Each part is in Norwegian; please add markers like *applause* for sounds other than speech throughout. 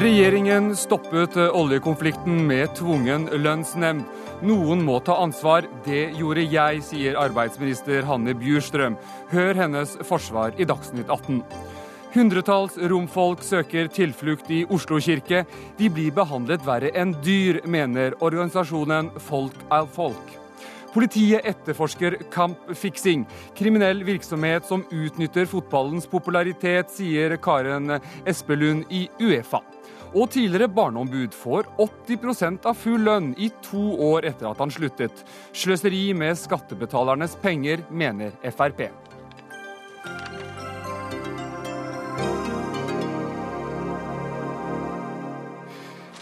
Regjeringen stoppet oljekonflikten med tvungen lønnsnemnd. Noen må ta ansvar. Det gjorde jeg, sier arbeidsminister Hanne Bjurstrøm. Hør hennes forsvar i Dagsnytt 18. Hundretalls romfolk søker tilflukt i Oslo kirke. De blir behandlet verre enn dyr, mener organisasjonen Folk er folk. Politiet etterforsker kampfiksing, kriminell virksomhet som utnytter fotballens popularitet, sier Karen Espelund i Uefa. Og tidligere barneombud får 80% av full lønn i to år etter at han sluttet. Sløseri med skattebetalernes penger, mener Frp.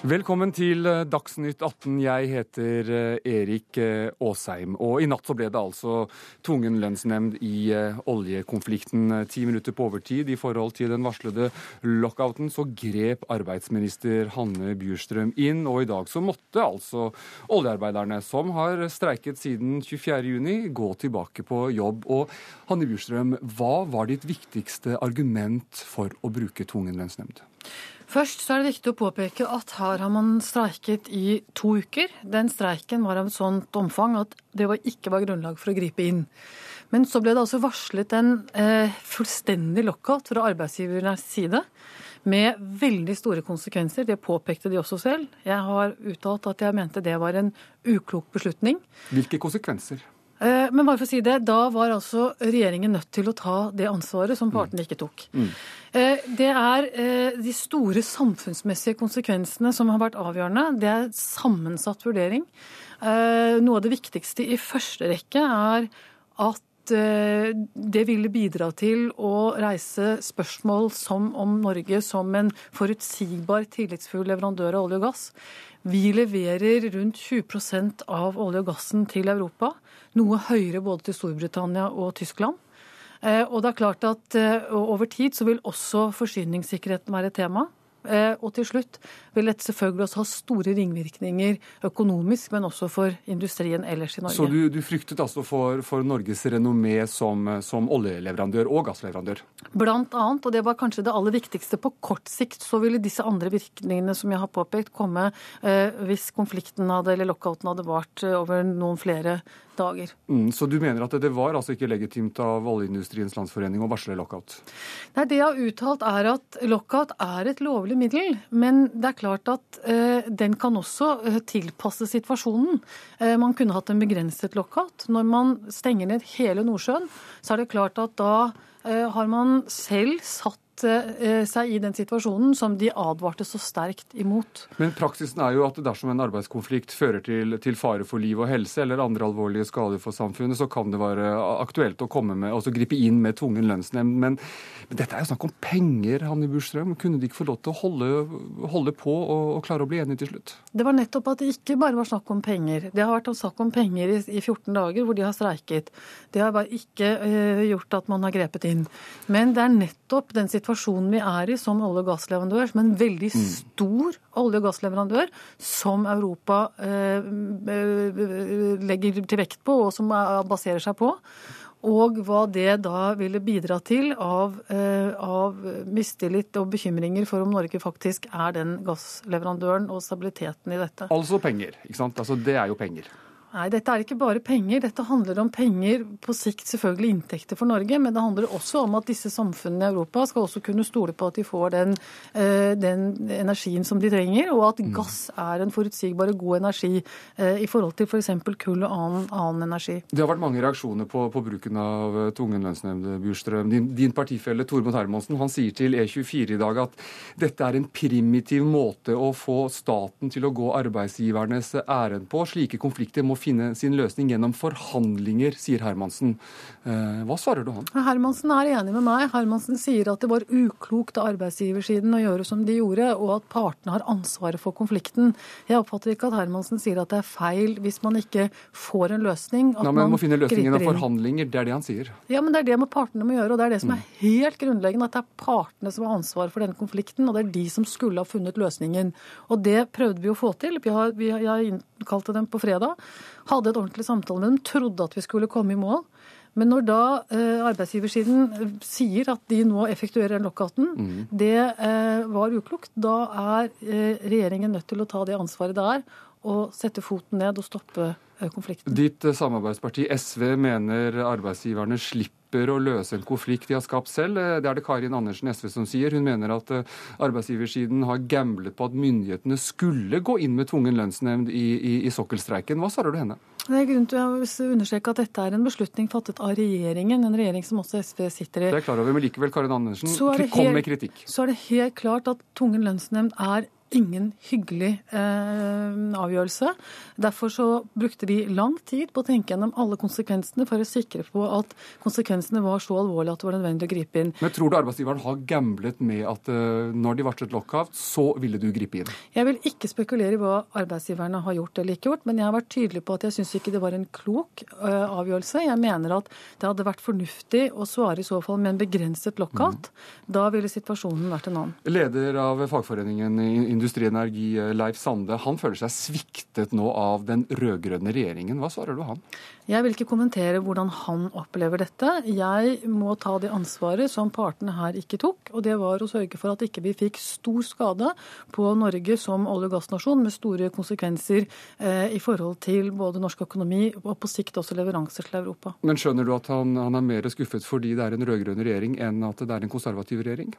Velkommen til eh, Dagsnytt 18. Jeg heter eh, Erik eh, Aasheim. Og i natt så ble det altså tvungen lønnsnemnd i oljekonflikten. Ti minutter på overtid i forhold til den varslede lockouten, så grep arbeidsminister Hanne Bjurstrøm inn. Og i dag så måtte altså oljearbeiderne, som har streiket siden 24.6, gå tilbake på jobb. Og Hanne Bjurstrøm, hva var ditt viktigste argument for å bruke tvungen lønnsnemnd? Først så er det viktig å påpeke at her har man streiket i to uker. Den streiken var av et sånt omfang at det var ikke var grunnlag for å gripe inn. Men så ble det altså varslet en eh, fullstendig lockout fra arbeidsgivernes side. Med veldig store konsekvenser. Det påpekte de også selv. Jeg har uttalt at jeg mente det var en uklok beslutning. Hvilke konsekvenser? Eh, men bare for å si det, da var altså regjeringen nødt til å ta det ansvaret som partene ikke tok. Mm. Eh, det er eh, de store samfunnsmessige konsekvensene som har vært avgjørende. Det er sammensatt vurdering. Noe av det viktigste i første rekke er at det ville bidra til å reise spørsmål som om Norge som en forutsigbar, tillitsfull leverandør av olje og gass. Vi leverer rundt 20% av olje og gassen til Europa. Noe høyere både til Storbritannia og Tyskland. Eh, og det er klart at eh, over tid så vil også forsyningssikkerheten være et tema. Eh, og til slutt vil dette selvfølgelig også ha store ringvirkninger økonomisk, men også for industrien ellers i Norge. Så du, du fryktet altså for, for Norges renommé som, som, oljeleverandør og gassleverandør? Blant annet, og det var kanskje det aller viktigste. På kort sikt så ville disse andre virkningene som jeg har påpekt, komme eh, hvis konflikten hadde, eller lockouten hadde vart over noen flere dager. Mm, så du mener at det var altså ikke legitimt av Oljeindustriens Landsforening å varsle lockout? Nei, Det jeg har uttalt er at lockout er et lovlig middel. Men det er klart at eh, den kan også eh, tilpasse situasjonen. Eh, man kunne hatt en begrenset lockout. Når man stenger ned hele Nordsjøen, så er det klart at da eh, har man selv satt Eh, seg i den situasjonen som de advarte så sterkt imot. Men praksisen er jo at dersom en arbeidskonflikt fører til, til fare for liv og helse eller andre alvorlige skader for samfunnet, så kan det være aktuelt å komme med, altså gripe inn med tvungen lønnsnemnd. Men, men, dette er jo snakk om penger, Hanne Burstrøm. Kunne de ikke få lov til å holde, holde på og, og, klare å bli enige til slutt? Det var nettopp at det ikke bare var snakk om penger. Det har vært snakk om penger i, i 14 dager hvor de har streiket. Det har bare ikke øh, gjort at man har grepet inn. Men det er nettopp den situasjonen situasjonen vi er i som olje- og gassleverandør, som en veldig mm. stor olje- og gassleverandør, som Europa eh, eh, legger til vekt på, og som baserer seg på. Og hva det da ville bidra til av, eh, av, mistillit og bekymringer for om Norge faktisk er den gassleverandøren og stabiliteten i dette. Altså penger, ikke sant? Altså Det er jo penger. Nei, dette er ikke bare penger. Dette handler om penger, på sikt selvfølgelig inntekter for Norge, men det handler også om at disse samfunnene i Europa skal også kunne stole på at de får den, eh, den energien som de trenger, og at mm. gass er en forutsigbar og god energi eh, i forhold til f.eks. For kull og annen, annen, energi. Det har vært mange reaksjoner på, på bruken av eh, tvungen lønnsnemnd, Bjurstrøm. Din, din partifelle Tormod Hermansen han sier til E24 i dag at dette er en primitiv måte å få staten til å gå arbeidsgivernes ærend på. Slike konflikter må finne sin løsning gjennom forhandlinger, sier Hermansen. Eh, hva svarer du han? Hermansen er enig med meg. Hermansen sier at det var uklokt av arbeidsgiversiden å gjøre som de gjorde, og at partene har ansvaret for konflikten. Jeg oppfatter ikke at Hermansen sier at det er feil hvis man ikke får en løsning. At Nei, men man må finne løsning gjennom forhandlinger. Det er det han sier. Ja, men det er det med partene må gjøre, og det er det som er mm. helt grunnleggende. At det er partene som har ansvaret for denne konflikten, og det er de som skulle ha funnet løsningen. Og det prøvde vi å få til. Vi har, vi, jeg innkalte dem på fredag hadde et ordentlig samtale med dem, trodde at vi skulle komme i mål. Men når da eh, arbeidsgiversiden sier at de nå effektuerer lockouten, mm. det eh, var uklokt. Da er eh, regjeringen nødt til å ta det ansvaret det er, og sette foten ned og stoppe eh, konflikten. Ditt eh, samarbeidsparti SV mener arbeidsgiverne slipper slipper å løse en konflikt de har skapt selv. Eh, det er det Karin Andersen SV som sier. Hun mener at eh, arbeidsgiversiden har gamblet på at myndighetene skulle gå inn med tvungen lønnsnemnd i, i, i sokkelstreiken. Hva svarer du henne? Det er grunn til å understreke at dette er en beslutning fattet av regjeringen, en regjering som også SV sitter i. Det er klar over, men likevel, Karin Andersen, kom med kritikk. Så er det helt klart at tvungen lønnsnemnd er ingen hyggelig eh, avgjørelse. Derfor så brukte vi lang tid på å tenke gjennom alle konsekvensene for å sikre på at konsekvensene var så alvorlige at det var nødvendig å gripe inn. Men tror du arbeidsgiveren har gamblet med at eh, når de varslet lockout, så ville du gripe inn? Jeg vil ikke spekulere i hva arbeidsgiverne har gjort eller ikke gjort, men jeg har vært tydelig på at jeg syns ikke det var en klok eh, avgjørelse. Jeg mener at det hadde vært fornuftig å svare i så fall med en begrenset lockout. Mm. Da ville situasjonen vært en annen. Leder av fagforeningen i Industri Energi, eh, Leif Sande, han føler seg sviktet nå av den rød-grønne regjeringen. Hva svarer du han? Jeg vil ikke kommentere hvordan han opplever dette. Jeg må ta det ansvaret som partene her ikke tok, og det var å sørge for at ikke vi fikk stor skade på Norge som olje- og gassnasjon, med store konsekvenser eh, i forhold til både norsk økonomi og på sikt også leveranser til Europa. Men skjønner du at han, han er mer skuffet fordi det er en rød-grønn regjering enn at det er en konservativ regjering?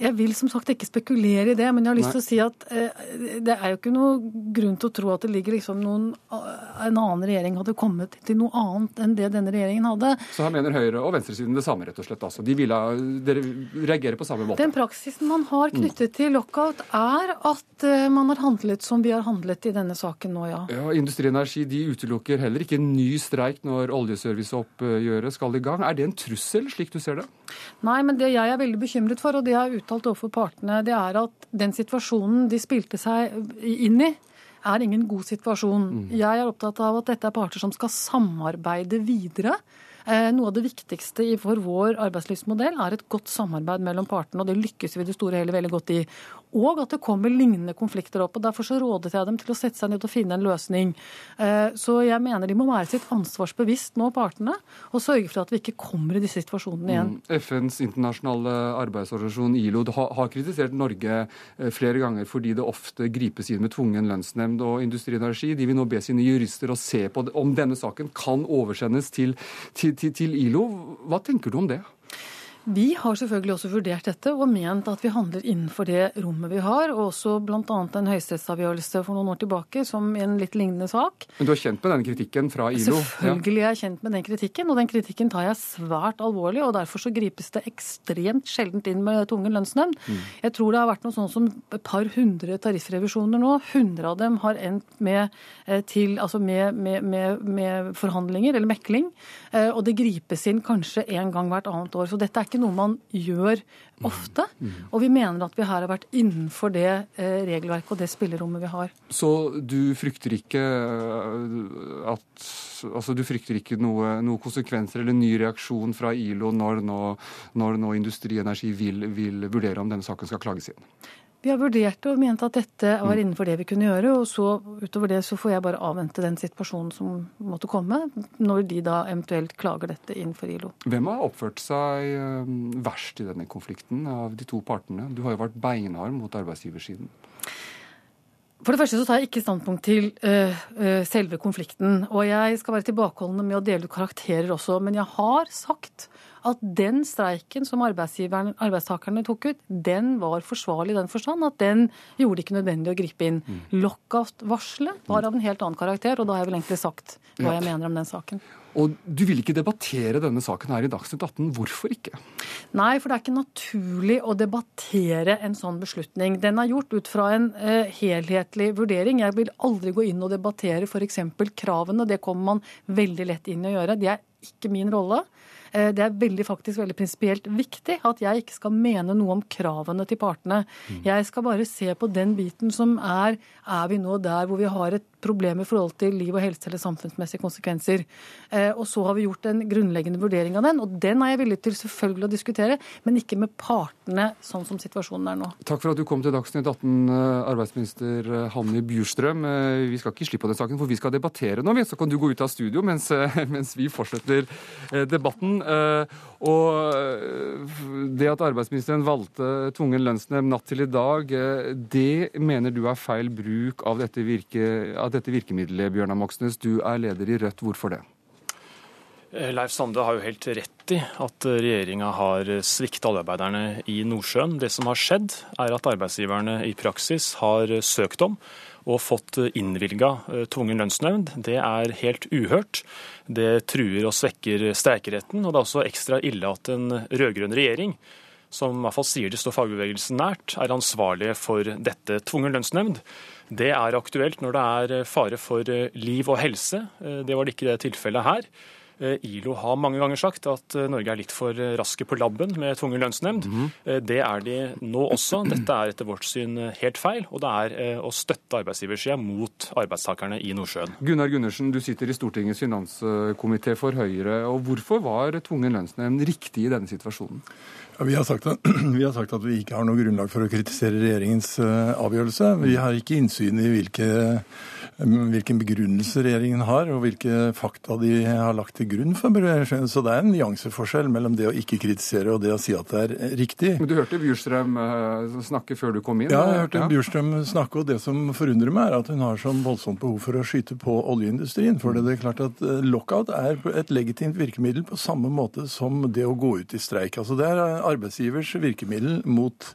Jeg vil som sagt ikke spekulere i det, men jeg har lyst til å si at eh, det er jo ikke noe grunn til å tro at det ligger liksom noen, en annen regjering hadde kommet til noe annet enn det denne regjeringen hadde. Så her mener Høyre og venstresiden det samme, rett og slett? Altså. De ville, dere reagerer på samme måte? Den praksisen man har mm. knyttet til lockout, er at eh, man har handlet som vi har handlet i denne saken nå, ja. ja Industri Energi de utelukker heller ikke en ny streik når oljeserviceoppgjøret skal i gang. Er det en trussel, slik du ser det? Nei, men det jeg er veldig bekymret for, og det er uttalt overfor partene, det er at den situasjonen de spilte seg inn i, er ingen god situasjon. Mm. Jeg er opptatt av at dette er parter som skal samarbeide videre. Eh, noe av det viktigste for vår arbeidslivsmodell er et godt samarbeid mellom partene, og det lykkes vi det store hele veldig godt i. Og at det kommer lignende konflikter opp. og Derfor så rådet jeg dem til å sette seg ned og finne en løsning. Eh, så jeg mener de må være sitt ansvarsbevisst nå, partene, og sørge for at vi ikke kommer i disse situasjonene igjen. Mm. FNs internasjonale arbeidsorganisasjon ILO har kritisert Norge eh, flere ganger fordi det ofte gripes inn med tvungen lønnsnemnd. Og Industri Energi de vil nå be sine jurister å se på om denne saken kan oversendes til, til, til, til ILO. Hva tenker du om det? Vi har selvfølgelig også vurdert dette og ment at vi handler innenfor det rommet vi har, og også bl.a. en høyesterettsavgjørelse for noen år tilbake som i en litt lignende sak. Men du er kjent med den kritikken fra ILO? Selvfølgelig er jeg kjent med den kritikken, og den kritikken tar jeg svært alvorlig. og Derfor så gripes det ekstremt sjeldent inn med tvungen lønnsnemnd. Mm. Jeg tror det har vært noe sånn som et par hundre tariffrevisjoner nå. Hundre av dem har endt med, eh, til, altså med, med, med forhandlinger eller mekling, eh, og det gripes inn kanskje en gang hvert annet år. Så dette er ikke noe man gjør ofte. Og vi mener at vi her har vært innenfor det eh, regelverket og det spillerommet vi har. Så du frykter ikke eh, at Altså du frykter ikke noe, noe konsekvenser eller ny reaksjon fra ILO når nå, når nå Industri Energi vil, vil vurdere om denne saken skal klages inn? Vi har vurdert det og ment at dette var mm. innenfor det vi kunne gjøre. Og så utover det så får jeg bare avvente den situasjonen som måtte komme, når de da eventuelt klager dette innenfor ILO. Hvem har oppført seg eh, verst i denne konflikten av de to partene? Du har jo vært beinhard mot arbeidsgiversiden. For det første så tar jeg ikke standpunkt til uh, uh, selve konflikten. Og jeg skal være tilbakeholdende med å dele ut karakterer også. Men jeg har sagt at den streiken som arbeidstakerne tok ut, den var forsvarlig i den forstand at den gjorde det ikke nødvendig å gripe inn. Mm. Lockout-varselet var av en helt annen karakter, og da har jeg vel egentlig sagt hva jeg mener om den saken. Og du vil ikke debattere denne saken her i Dagsnytt 18. Hvorfor ikke? Nei, for det er ikke naturlig å debattere en sånn beslutning. Den er gjort ut fra en uh, helhetlig vurdering. Jeg vil aldri gå inn og debattere f.eks. kravene. Det kommer man veldig lett inn i å gjøre. Det er ikke min rolle. Eh, det er veldig, faktisk veldig prinsipielt viktig at jeg ikke skal mene noe om kravene til partene. Mm. Jeg skal bare se på den biten som er Er vi nå der hvor vi har et problem i forhold til liv og helse eller samfunnsmessige konsekvenser. Eh, og så har vi gjort en grunnleggende vurdering av den, og den er jeg villig til selvfølgelig å diskutere, men ikke med partene sånn som situasjonen er nå. Takk for at du kom til Dagsnytt 18, arbeidsminister Hanni Bjurstrøm. Vi skal ikke slippe på den saken, for vi skal debattere nå, så kan du gå ut av studio mens, mens vi fortsetter debatten. Og det at arbeidsministeren valgte tvungen lønnsnemnd natt til i dag, det mener du er feil bruk av dette, virke, av dette virkemidlet, Bjørnar Moxnes. Du er leder i Rødt. Hvorfor det? Eh, Leif Sande har jo helt rett i at regjeringa har svikta oljearbeiderne i Nordsjøen. Det som har skjedd, er at arbeidsgiverne i praksis har søkt om og fått innvilga eh, tvungen lønnsnevnd. Det er helt uhørt. Det truer og svekker streikeretten. Og det er også ekstra ille at en rød-grønn regjering som i hvert fall sier det står fagbevegelsen nært, er ansvarlige for dette. Tvungen lønnsnemnd det er aktuelt når det er fare for liv og helse. Det var det ikke i det tilfellet her. ILO har mange ganger sagt at Norge er litt for raske på labben med tvungen lønnsnemnd. Mm. Det er de nå også. Dette er etter vårt syn helt feil, og det er å støtte arbeidsgiversida mot arbeidstakerne i Nordsjøen. Gunnar Gundersen, du sitter i Stortingets finanskomité for Høyre. og Hvorfor var tvungen lønnsnemnd riktig i denne situasjonen? Ja, vi, har at, *clears throat* vi, har sagt at, vi ikke har noe grunnlag for å kritisere regjeringens uh, avgjørelse. Vi har ikke innsyn i hvilke, hvilken begrunnelse regjeringen har, og hvilke fakta de har lagt til grunn for Så det er en nyanseforskjell mellom det å ikke kritisere og det å si at det er riktig. Men Du hørte Bjurstrøm uh, snakke før du kom inn? Ja, jeg hørte ja. Bjurstrøm snakke, og det som forundrer meg, er at hun har sånn voldsomt behov for å skyte på oljeindustrien. For det er klart at lockout er et legitimt virkemiddel på samme måte som det å gå ut i streik. Altså det er arbeidsgivers virkemiddel mot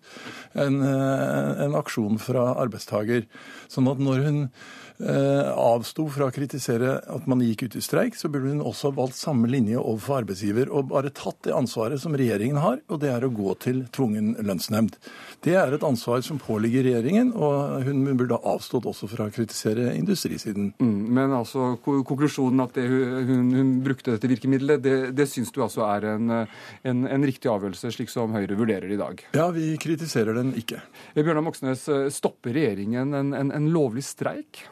en, eh, en aksjon fra arbeidstaker. Sånn at når hun eh, avsto fra å kritisere at man gikk ut i streik, så burde hun også valgt samme linje overfor arbeidsgiver og bare tatt det ansvaret som regjeringen har, og det er å gå til tvungen lønnsnemnd. Det er et ansvar som påligger regjeringen, og hun burde ha avstått også fra å kritisere industrisiden. Mm, men altså konklusjonen at det, hun, hun, brukte dette virkemidlet, det, det syns du altså er en, en, en, riktig avgjørelse, slik som Høyre vurderer i dag? Ja, vi kritiserer den ikke. Bjørnar Moxnes, stopper regjeringen en, en lovlig streik?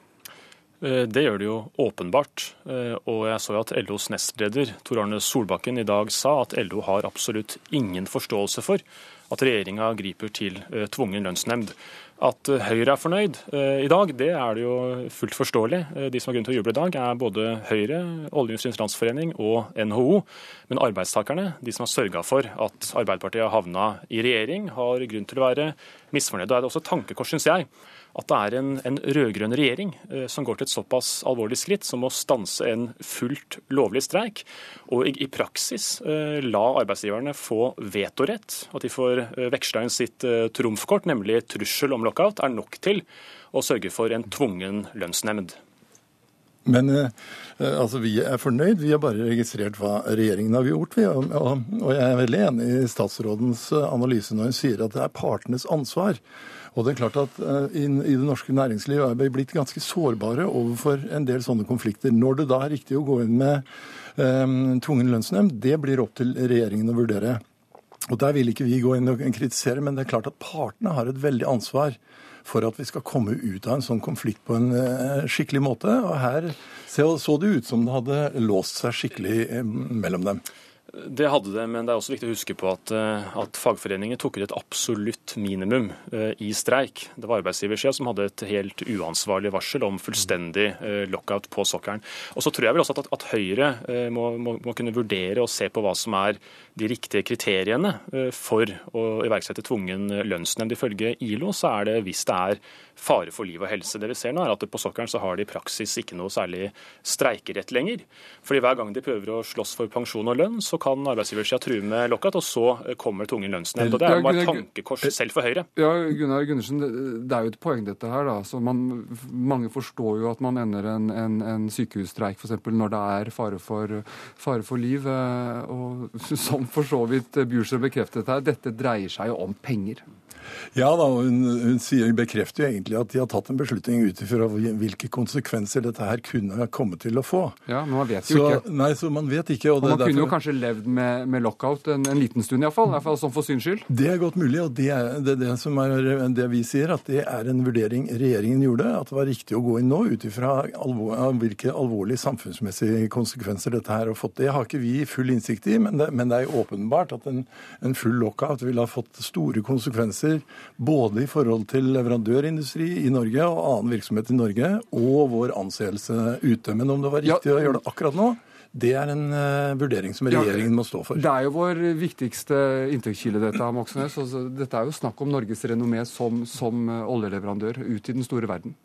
Eh, det gjør det jo åpenbart. Eh, og jeg så jo at LOs nestleder Tor Arne Solbakken i dag sa at LO har absolutt ingen forståelse for at regjeringa griper til eh, tvungen lønnsnemnd. At Høyre er fornøyd i dag, det er det jo fullt forståelig. De som har grunn til å juble i dag, er både Høyre, Oljeindustriens Landsforening og NHO. Men arbeidstakerne, de som har sørga for at Arbeiderpartiet har havna i regjering, har grunn til å være misfornøyde. Da er det også tankekors, syns jeg, at det er en, en rød-grønn regjering eh, som går til et såpass alvorlig skritt som å stanse en fullt lovlig streik, og i, i praksis eh, la arbeidsgiverne få vetorett. At de får eh, veksla inn sitt eh, trumfkort, nemlig trussel om lockout, er nok til å sørge for en tvungen lønnsnemnd. Men eh, eh, altså, vi er fornøyd. Vi har bare registrert hva regjeringen har gjort. Og, og, jeg er veldig enig i statsrådens analyse når hun sier at det er partenes ansvar. Og det er klart at uh, i, det norske næringslivet er vi blitt ganske sårbare overfor en del sånne konflikter. Når det da er riktig å gå inn med um, tvungen lønnsnemnd, det blir opp til regjeringen å vurdere. Og Der vil ikke vi gå inn og kritisere, men det er klart at partene har et veldig ansvar for at vi skal komme ut av en sånn konflikt på en uh, skikkelig måte. Og her så det ut som det hadde låst seg skikkelig mellom dem. Det hadde det, men det er også viktig å huske på at, eh, at fagforeninger tok ut et absolutt minimum eh, i streik. Det var arbeidsgiversida som hadde et helt uansvarlig varsel om fullstendig eh, lockout på sokkelen. Og så tror jeg vel også at, at Høyre må, må, må, kunne vurdere og se på hva som er de riktige kriteriene for å iverksette tvungen lønnsnemnd. Ifølge ILO så er det hvis det er fare for liv og helse. Det vi ser nå er at På sokkelen så har de i praksis ikke noe særlig streikerett lenger. Fordi Hver gang de prøver å slåss for pensjon og lønn, så kan arbeidsgiversida true med lockout, og så kommer tvungen lønnsnemnd. Og Det er jo bare tankekors selv for Høyre. Ja, Gunnar Gundersen, Det er jo et poeng dette her. da. Så man, Mange forstår jo at man ender en, en, en sykehusstreik f.eks. når det er fare for, fare for liv. Eh, og som for så vidt Bjurstrøm bekreftet her, dette dreier seg jo om penger. Ja da, hun, hun sier, bekrefter jo egentlig at de har tatt en beslutning ut ifra hvilke konsekvenser dette her kunne komme til å få. Ja, Men man vet jo så, ikke. Nei, så man vet ikke. Og, og Man derfor... kunne jo kanskje levd med, med lockout en, en, liten stund iallfall, i hvert fall sånn for syns skyld. Det er godt mulig, og det er det, det, som er det vi sier, at det er en vurdering regjeringen gjorde. At det var riktig å gå inn nå ut ifra alvor, hvilke alvorlige samfunnsmessige konsekvenser dette her har fått. Det har ikke vi full innsikt i, men det, men det er åpenbart at en, en full lockout ville ha fått store konsekvenser både i forhold til leverandørindustri i Norge og annen virksomhet i Norge, og vår anseelse ute. Men om det var riktig ja. å gjøre det akkurat nå, det er en uh, vurdering som regjeringen ja, må stå for. Det er jo vår viktigste inntektskilde, dette, Moxnes. Altså, dette er jo snakk om Norges renommé som, som oljeleverandør ut i den store verden.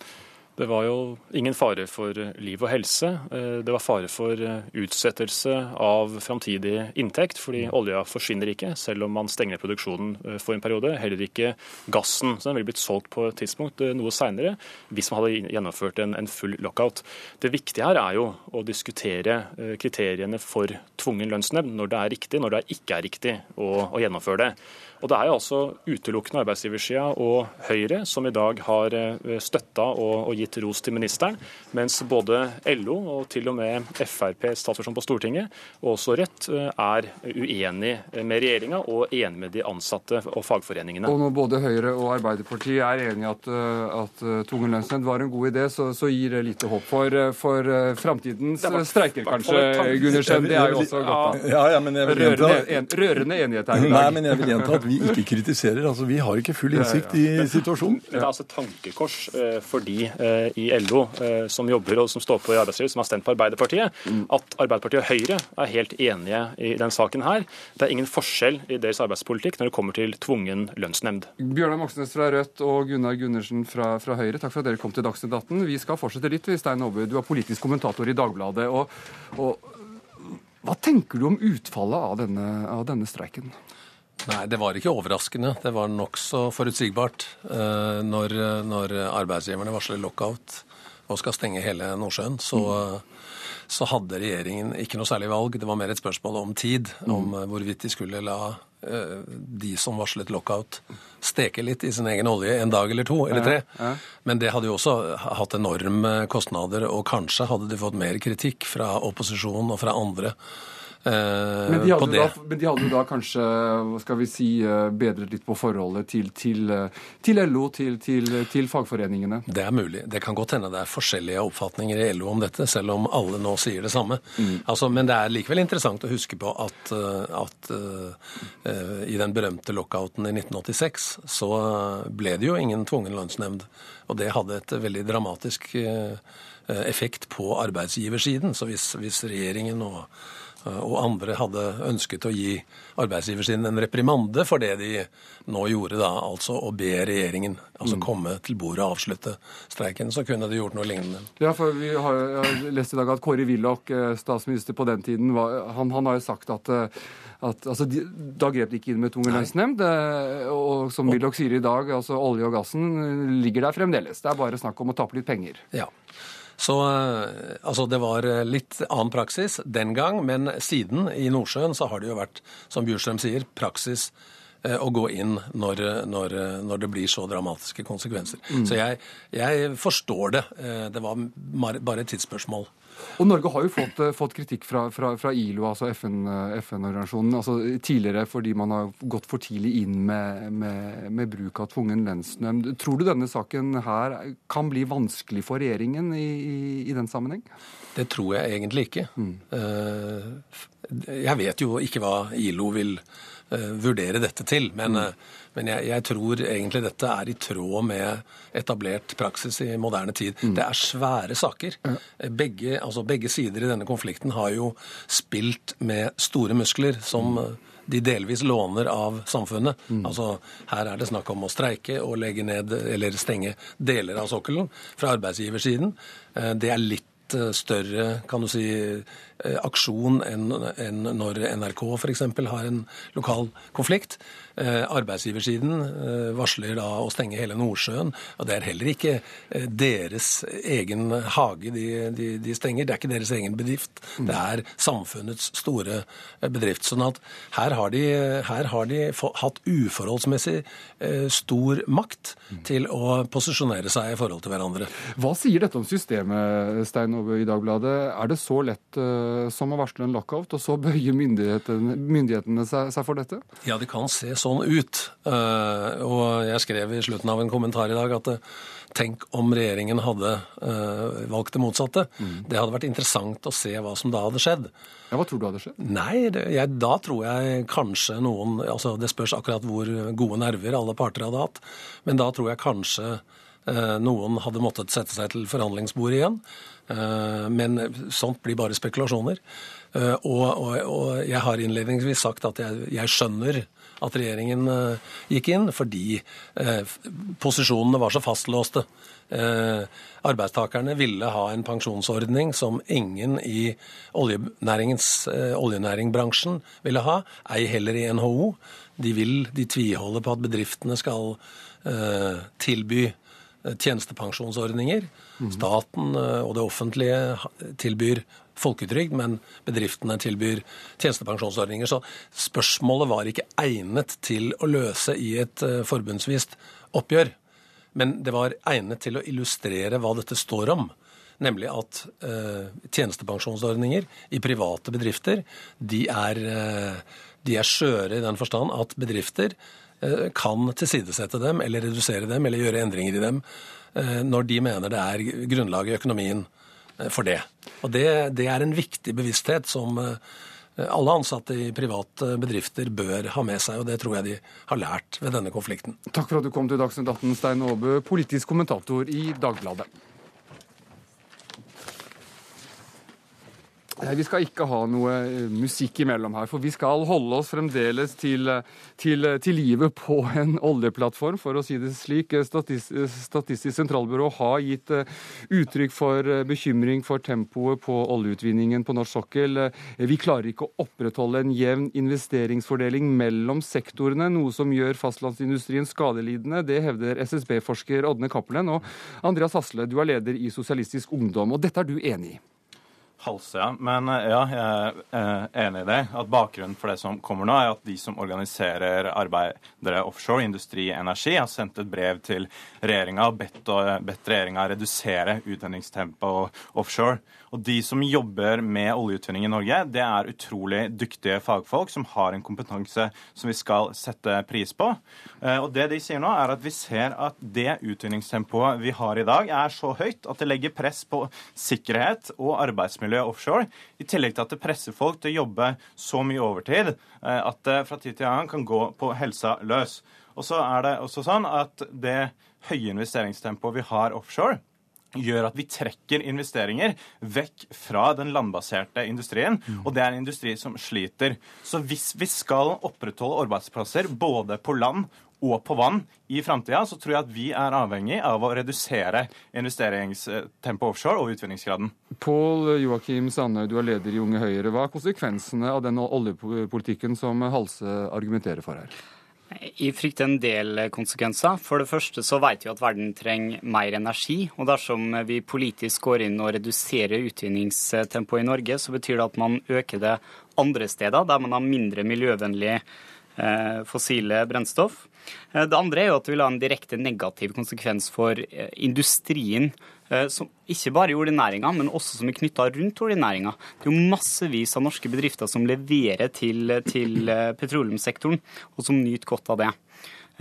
Det var jo ingen fare for liv og helse. Eh, det var fare for eh, utsettelse av framtidig inntekt, fordi olja forsvinner ikke, selv om man stenger produksjonen eh, for en periode. Heller ikke gassen. Så den ville blitt solgt på et tidspunkt noe seinere hvis man hadde gjennomført en, en, full lockout. Det viktige her er jo å diskutere kriteriene for tvungen lønnsnemnd, når det er riktig, når det ikke er riktig å, å gjennomføre det. Og Det er jo altså utelukkende arbeidsgiversida og Høyre som i dag har eh, støtta og, og, gitt ros til ministeren, mens både LO og til og med Frp, statsperson på Stortinget, og også Rødt, eh, er uenig med regjeringa og enig med de ansatte og fagforeningene. Og når både Høyre og Arbeiderpartiet er enig i at, eh, at tvungen lønnsnemnd var en god idé, så, så, gir det lite håp for, for framtidens streiker, kanskje, Gundersen. Det er jo også godt. Ja, ja, men jeg vil gjenta... rørende, en, rørende enighet her i dag. Nei, men jeg vil gjenta at vi ikke kritiserer. Altså, Vi har ikke full innsikt i situasjonen. Det er altså tankekors eh, for de eh, i LO eh, som jobber og som står på i arbeidslivet, som har stemt på Arbeiderpartiet, at Arbeiderpartiet og Høyre er helt enige i den saken her. Det er ingen forskjell i deres arbeidspolitikk når det kommer til tvungen lønnsnemnd. Bjørnar Moxnes fra Rødt og Gunnar Gundersen fra, fra, Høyre, takk for at dere kom til Dagsnytt 18. Vi skal fortsette litt. Stein Aabø, du er politisk kommentator i Dagbladet. og, og hva tenker du om utfallet av denne, av denne streiken? Nei, det var ikke overraskende. Det var nokså forutsigbart uh, når, når, arbeidsgiverne varsler lockout og skal stenge hele Nordsjøen. Så, mm. så, hadde regjeringen ikke noe særlig valg. Det var mer et spørsmål om tid, mm. om uh, hvorvidt de skulle la uh, de som varslet lockout, steke litt i sin egen olje en dag eller to eller tre. Men det hadde jo også hatt enorme kostnader, og kanskje hadde de fått mer kritikk fra opposisjonen og fra andre Eh, men de, da, men de hadde da kanskje hva skal vi si, eh, bedret litt på forholdet til, til, eh, til LO, til, til, fagforeningene? Det er mulig. Det kan godt hende det er forskjellige oppfatninger i LO om dette, selv om alle nå sier det samme. Mm. Altså, men det er likevel interessant å huske på at, at uh, i den berømte lockouten i 1986 så ble det jo ingen tvungen lønnsnemnd. Og det hadde et veldig dramatisk uh, effekt på arbeidsgiversiden. Så hvis, hvis regjeringen og Eh, og andre hadde ønsket å gi arbeidsgiver sin en reprimande for det de nå gjorde, da, altså å be regjeringen altså mm. komme til bordet og avslutte streiken, så kunne de gjort noe lignende. Ja, for vi har, har lest i dag at Kåre Willoch, eh, statsminister på den tiden, var, han, han, har jo sagt at, eh, at altså, de, da grep de ikke inn med tvungen lønnsnemnd. Og som Willoch sier i dag, altså olje og gassen ligger der fremdeles. Det er bare snakk om å tappe litt penger. Ja. Så eh, altså, det var eh, litt annen praksis den gang, men siden i Nordsjøen så har det jo vært, som Bjurstrøm sier, praksis eh, å gå inn når, når, når, det blir så dramatiske konsekvenser. Mm. Så jeg, jeg, forstår det. Det var bare et tidsspørsmål. Og Norge har jo fått, eh, fått kritikk fra, fra, fra, ILO, altså FN-organisasjonen, FN altså tidligere fordi man har gått for tidlig inn med, med, med bruk av tvungen lønnsnemnd. Tror du denne saken her kan bli vanskelig for regjeringen i, i, i den sammenheng? Det tror jeg egentlig ikke. Mm. Eh, jeg vet jo ikke hva ILO vil Eh, vurdere dette til. Men, mm. Eh, men jeg, jeg, tror egentlig dette er i tråd med etablert praksis i moderne tid. Mm. Det er svære saker. Begge, altså begge, sider i denne konflikten har jo spilt med store muskler som mm. de delvis låner av samfunnet. Mm. Altså, her er det snakk om å streike og legge ned eller stenge deler av sokkelen fra arbeidsgiversiden. Det er litt større kan du si, eh, aksjon enn en når NRK f.eks. har en lokal konflikt. Eh, arbeidsgiversiden eh, varsler da å stenge hele Nordsjøen. og Det er heller ikke eh, deres egen hage de, de, de stenger, det er ikke deres egen bedrift. Det er samfunnets store eh, bedrift. sånn at her har de, her har de hatt uforholdsmessig eh, stor makt til å posisjonere seg i forhold til hverandre. Hva sier dette om systemet, Stein Ove i Dagbladet? Er det så lett eh, som å varsle en lockout, og så bøyer myndighetene, myndighetene seg, seg for dette? Ja, det kan se sånn ut. Eh, og jeg skrev i slutten av en kommentar i dag at eh, tenk om regjeringen hadde eh, valgt det motsatte. Det hadde vært interessant å se hva som da hadde skjedd. Ja, Hva tror du hadde skjedd? Nei, det, jeg, da tror jeg kanskje noen altså Det spørs akkurat hvor gode nerver alle parter hadde hatt. Men da tror jeg kanskje eh, noen hadde måttet sette seg til forhandlingsbordet igjen. Eh, men sånt blir bare spekulasjoner. Eh, og, og, og jeg har innledningsvis sagt at jeg, jeg skjønner at regjeringen eh, gikk inn, fordi posisjonene var så fastlåste. Arbeidstakerne ville ha en pensjonsordning som ingen i oljenæringens, oljenæringbransjen ville ha, ei heller i NHO. De vil, de tviholder på at bedriftene skal tilby eh, tjenestepensjonsordninger. Staten eh, og det offentlige tilbyr folketrygd, men bedriftene tilbyr tjenestepensjonsordninger. Så spørsmålet var ikke egnet til å løse i et eh, forbundsvist oppgjør. Men det var egnet til å illustrere hva dette står om. Nemlig at eh, tjenestepensjonsordninger i private bedrifter de er, eh, de er skjøre i den forstand at bedrifter kan tilsidesette dem eller redusere dem eller gjøre endringer i dem eh, når de mener det er grunnlag i økonomien eh, for det. Og det, det er en viktig bevissthet som eh, alle ansatte i private bedrifter bør ha med seg, og det tror jeg de har lært ved denne konflikten. Takk for at du kom til Dagsnytt 18, Stein Aabø, politisk kommentator i Dagbladet. Vi skal ikke ha noe eh, musikk imellom her, for vi skal holde oss fremdeles til, til, til livet på en oljeplattform, for å si det slik. Statistisk, Statistisk sentralbyrå har gitt eh, uttrykk for eh, bekymring for tempoet på oljeutvinningen på norsk sokkel. Vi klarer ikke å opprettholde en jevn investeringsfordeling mellom sektorene, noe som gjør fastlandsindustrien skadelidende. Det hevder SSB-forsker Ådne Cappelen. Og Andreas Hasle, du er leder i Sosialistisk Ungdom, og dette er du enig i? Halse, ja. Men eh, ja, jeg er eh, enig i det. At bakgrunnen for det som kommer nå, er at de som organiserer arbeidere offshore, industri, energi, har sendt et brev til regjeringa og bedt, bedt regjeringa redusere utvinningstempoet offshore. Og de som jobber med oljeutvinning i Norge, det er utrolig dyktige fagfolk som har en kompetanse som vi skal sette pris på. Eh, Og det de sier nå, er at vi ser at det utvinningstempoet vi har i dag, er så høyt at det legger press på sikkerhet og arbeidsmiljø offshore, i tillegg til at det presser folk til å jobbe så mye overtid eh, at det fra tid til annen kan gå på helsa løs. Og så er det også sånn at det høye investeringstempoet vi har offshore, gjør at vi trekker investeringer vekk fra den landbaserte industrien. Og det er en industri som sliter. Så hvis vi skal opprettholde arbeidsplasser både på land og på vann i framtida, så tror jeg at vi er avhengig av å redusere investeringstempoet offshore og utvinningsgraden. Pål Joakim Sandøy, du er leder i Unge Høyre. Hva er konsekvensene av den oljepolitikken som Halse argumenterer for her? Jeg frykter en del konsekvenser. For det første så vet vi at verden trenger mer energi. Og dersom vi politisk går inn og reduserer utvinningstempoet i Norge, så betyr det at man øker det andre steder, der man har mindre miljøvennlig eh, fossile brennstoff. Eh, Det andre er jo at det vil ha en direkte negativ konsekvens for eh, industrien, eh, som ikke bare i oljenæringa, men også som er knytta rundt oljenæringa. Det er jo massevis av norske bedrifter som leverer til, til eh, petroleumssektoren, og som nyter godt av det.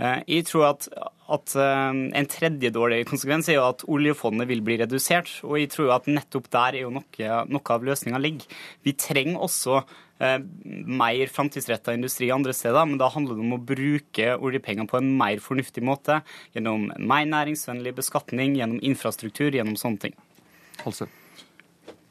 Eh, Jeg tror at, at eh, en tredje dårlig konsekvens er jo at oljefondet vil bli redusert. Og jeg tror at nettopp der er jo noe, noe av løsninga ligger. Vi trenger også eh, mer framtidsretta industri andre steder, men da handler det om å bruke oljepengene på en mer fornuftig måte. Gjennom mer næringsvennlig beskatning, gjennom infrastruktur, gjennom sånne ting. Halse.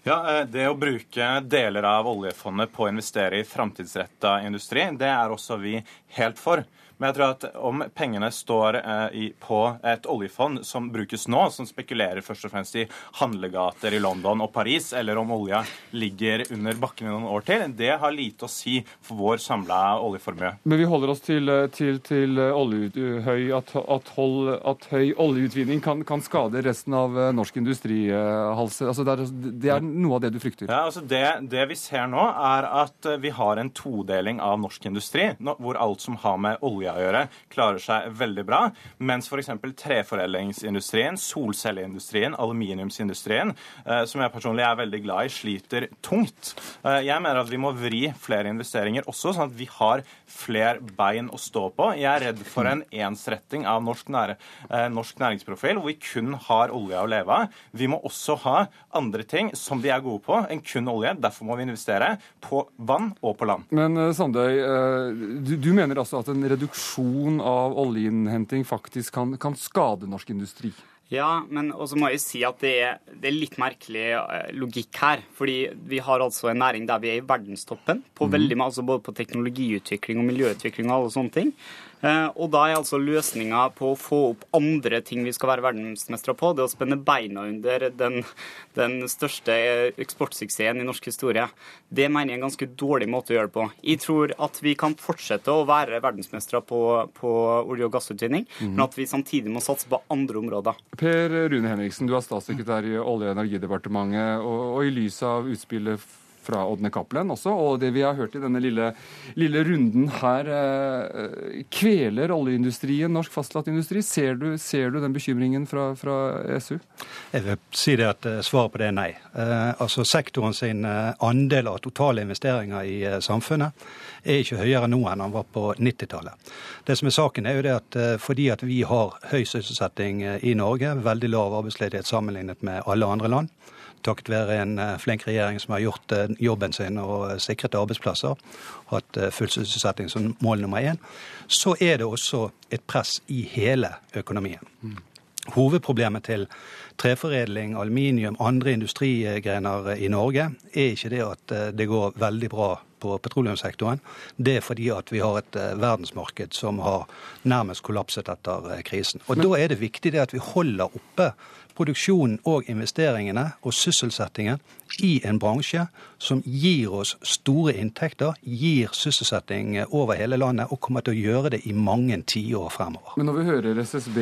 Ja, eh, Det å bruke deler av oljefondet på å investere i framtidsretta industri, det er også vi helt for. Men jeg tror at om pengene står i, på et oljefond som brukes nå, som spekulerer først og fremst i handlegater i London og Paris, eller om olja ligger under bakken i noen år til, det har lite å si for vår samla oljeformue. Men vi holder oss til, til, til oljehøy, at, at, hold, at, høy oljeutvinning kan, kan, skade resten av norsk industri, Halse. Altså det, er, det, er, noe av det du frykter? Ja, altså det, det vi ser nå, er at vi har en todeling av norsk industri, hvor alt som har med olje å gjøre, klarer seg veldig bra. Mens f.eks. treforedlingsindustrien, solcelleindustrien, aluminiumsindustrien, eh, som jeg personlig er veldig glad i, sliter tungt. Eh, jeg mener at vi må vri flere investeringer også, sånn at vi har flere bein å stå på. Jeg er redd for en ensretting av norsk, nære, eh, norsk næringsprofil, hvor vi kun har olje å leve av. Vi må også ha andre ting som vi er gode på, enn kun olje. Derfor må vi investere på vann og på land. Men Sandøy, du, du mener altså at en reduksjon av oljeinnhenting faktisk kan, kan skade norsk industri? Ja, men også må jeg si at det er, det er, litt merkelig eh, logikk her. Fordi vi har altså en næring der vi er i verdenstoppen på mm. veldig, altså både på teknologiutvikling og miljøutvikling og alle sånne ting. Eh, og da er altså løsninga på å få opp andre ting vi skal være verdensmestere på, det å spenne beina under den, den største eksportsuksessen i norsk historie. Det mener jeg er en ganske dårlig måte å gjøre det på. Jeg tror at vi kan fortsette å være verdensmestere på, på olje- og gassutvinning, mm. men at vi samtidig må satse på andre områder. Per Rune Henriksen, du er statssekretær i Olje- og energidepartementet, og, og i lys av utspillet fra Ådne Cappelen også. Og det vi har hørt i denne lille, lille runden her, eh, kveler oljeindustrien norsk fastlandsindustri? Ser ser du den bekymringen fra, fra, SU? Jeg vil si det at eh, svaret på det er nei. Eh, altså Sektoren sin andel av totale investeringer i samfunnet er ikke høyere nå enn han var på 90-tallet. Det som er saken er jo det at eh, Fordi at vi har høy sysselsetting i Norge, veldig lav arbeidsledighet sammenlignet med alle andre land, takket være en eh, flink regjering som har gjort eh, jobben sin og sikret arbeidsplasser, hatt eh, full sysselsetting som mål nummer én, så er det også et press i hele økonomien. Hovedproblemet til treforedling, aluminium, andre industrigrener i Norge er ikke det at det går veldig bra på petroleumssektoren. Det er fordi at vi har et verdensmarked som har nærmest kollapset etter krisen. Og Da er det viktig det at vi holder oppe produksjonen og investeringene og sysselsettingen i en bransje som gir oss store inntekter, gir sysselsetting over hele landet og kommer til å gjøre det i mange tiår fremover. Men når vi hører SSB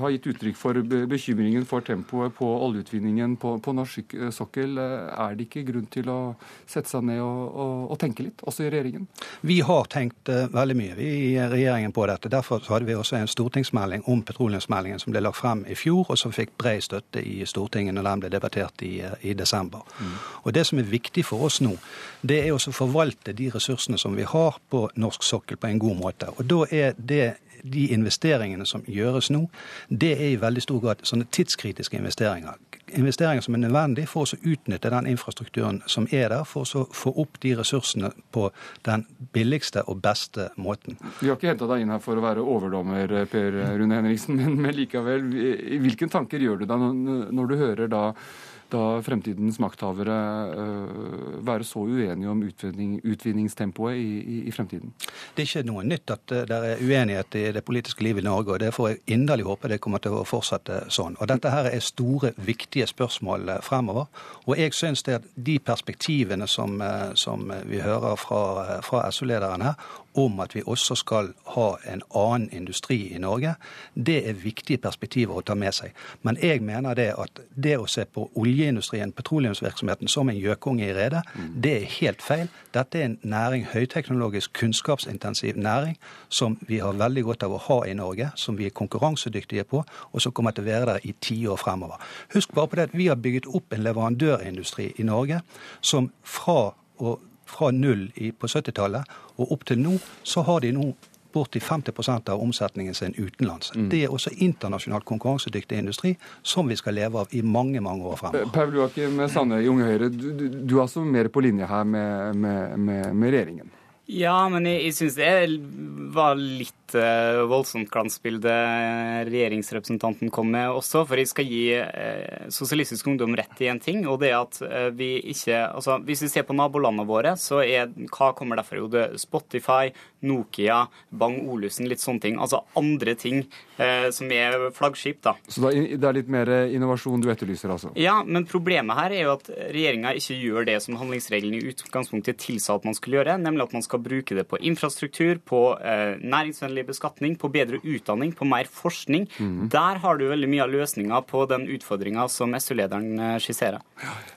har gitt uttrykk for bekymringen for tempoet på oljeutvinningen på, på norsk sokkel, er det ikke grunn til å sette seg ned og, og, og tenke litt, også i regjeringen? Vi har tenkt veldig mye vi i regjeringen på dette. Derfor hadde vi også en stortingsmelding om petroleumsmeldingen som ble lagt frem i fjor, og som fikk bred støtte i Stortinget når den ble debattert i, i desember Mm. Og Det som er viktig for oss nå, det er å forvalte de ressursene som vi har på norsk sokkel på en god måte. Og da er det de investeringene som gjøres nå, det er i veldig stor grad sånne tidskritiske investeringer. Investeringer som er nødvendige for å utnytte den infrastrukturen som er der, for å få opp de ressursene på den billigste og beste måten. Vi har ikke henta deg inn her for å være overdommer, Per Rune Henriksen, men, likevel, hvilke tanker gjør du deg når du hører da da fremtidens makthavere uh, være så uenige om utvinning, utvinningstempoet i, i, i, fremtiden? Det er ikke noe nytt at det er uenighet i det politiske livet i Norge, og det får jeg inderlig håpe det kommer til å fortsette sånn. Og Dette her er store, viktige spørsmål eh, fremover. Og jeg syns det at de perspektivene som, eh, som vi hører fra, fra SU-lederen her, om at vi også skal ha en annen industri i Norge, det er viktige perspektiver å ta med seg. Men jeg mener det at det å se på oljeindustrien, petroleumsvirksomheten, som en gjøkunge i redet, mm. det er helt feil. Dette er en næring, høyteknologisk, kunnskapsintensiv næring, som vi har veldig godt av å ha i Norge, som vi er konkurransedyktige på, og som kommer til å være der i tiår fremover. Husk bare på det at vi har bygget opp en leverandørindustri i Norge som fra å fra null på 70-tallet og opp til nå, så har de nå borti 50% av omsetningen sin utenlands. Mm. Det er også internasjonalt konkurransedyktig industri som vi skal leve av i mange mange år fremover. Eh, Paul Joakim Sande i Unge Høyre, du, du, du, er altså mer på linje her med, med, med, med regjeringen? Ja, men jeg, jeg syns det var litt voldsomt glansbilde regjeringsrepresentanten kom med også. For jeg skal gi eh, Sosialistisk Ungdom rett i en ting, og det er at eh, vi ikke altså Hvis vi ser på nabolandene våre, så er hva kommer derfra? Jo, det Spotify, Nokia, Bang Olufsen, litt sånne ting. Altså andre ting eh, som er flaggskip, da. Så det er litt mer innovasjon du etterlyser, altså? Ja, men problemet her er jo at regjeringa ikke gjør det som handlingsregelen i utgangspunktet tilsa at man skulle gjøre, nemlig at man skal bruke det på infrastruktur, på eh, næringsvennlig beskatning, på bedre utdanning, på mer forskning. Mm. Der har du veldig mye av løsninga på den utfordringa som SU-lederen eh, skisserer.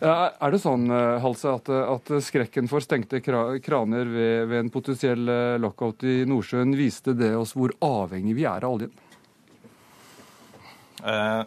Er det sånn, eh, Halse, at, at skrekken for stengte kraner ved, ved en potensiell eh, lockout i Nordsjøen, viste det oss hvor avhengig vi er av oljen? Uh,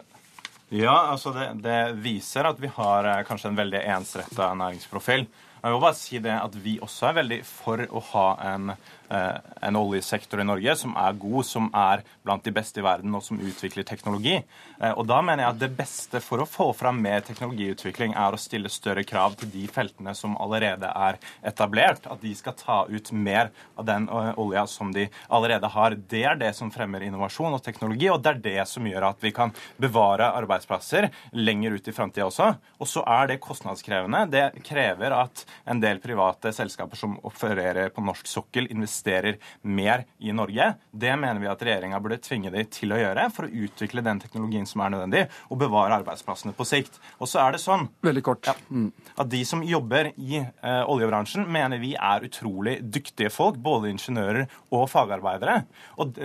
ja, altså det, det, viser at vi har uh, kanskje en veldig ensretta næringsprofil. Jeg vil bare si det at Vi også er veldig for å ha en Eh, en oljesektor i Norge som er god, som er blant de beste i verden, og som utvikler teknologi. Eh, og da mener jeg at det beste for å få fram mer teknologiutvikling er å stille større krav til de feltene som allerede er etablert. At de skal ta ut mer av den eh, olja som de allerede har. Det er det som fremmer innovasjon og teknologi, og det er det som gjør at vi kan bevare arbeidsplasser lenger ut i framtida også. Og så er det kostnadskrevende. Det krever at en del private selskaper som opererer på norsk sokkel, investerer investerer mer i Norge. Det mener vi at regjeringa burde tvinge dem til å gjøre for å utvikle den teknologien som er nødvendig, og bevare arbeidsplassene på sikt. Og så er det sånn Veldig kort. Ja, at de som jobber i eh, oljebransjen, mener vi er utrolig dyktige folk, både ingeniører og fagarbeidere. Og,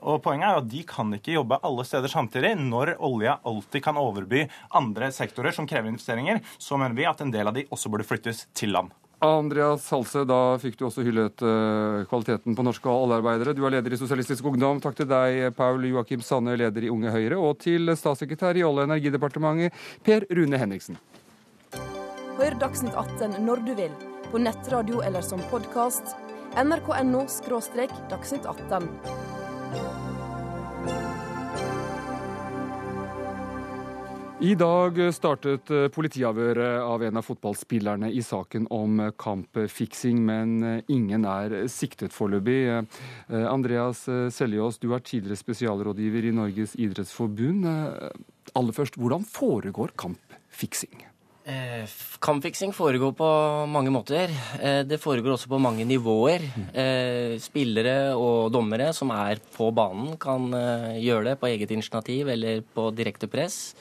og poenget er jo at de kan ikke jobbe alle steder samtidig. Når olja alltid kan overby andre sektorer som krever investeringer, så mener vi at en del av de også burde flyttes til land. Andreas Halse, da fikk du også hyllet uh, kvaliteten på norske oljearbeidere. Du er leder i Sosialistisk Ungdom. Takk til deg, Paul Joakim Sanne, leder i Unge Høyre, og til statssekretær i Olje- og energidepartementet, Per Rune Henriksen. Hør Dagsnytt 18 når du vil, på nettradio eller som podkast. nrk.no – dagsnytt 18. I dag startet eh, politiavhøret av en av fotballspillerne i saken om kampfiksing, men eh, ingen er siktet foreløpig. Eh, Andreas Seljås, du er tidligere spesialrådgiver i Norges idrettsforbund. Aller først, hvordan foregår kampfiksing? Eh, kampfiksing foregår på mange måter. Det foregår også på mange nivåer. Spillere og dommere som er på banen, kan gjøre det på eget initiativ eller på direkte press.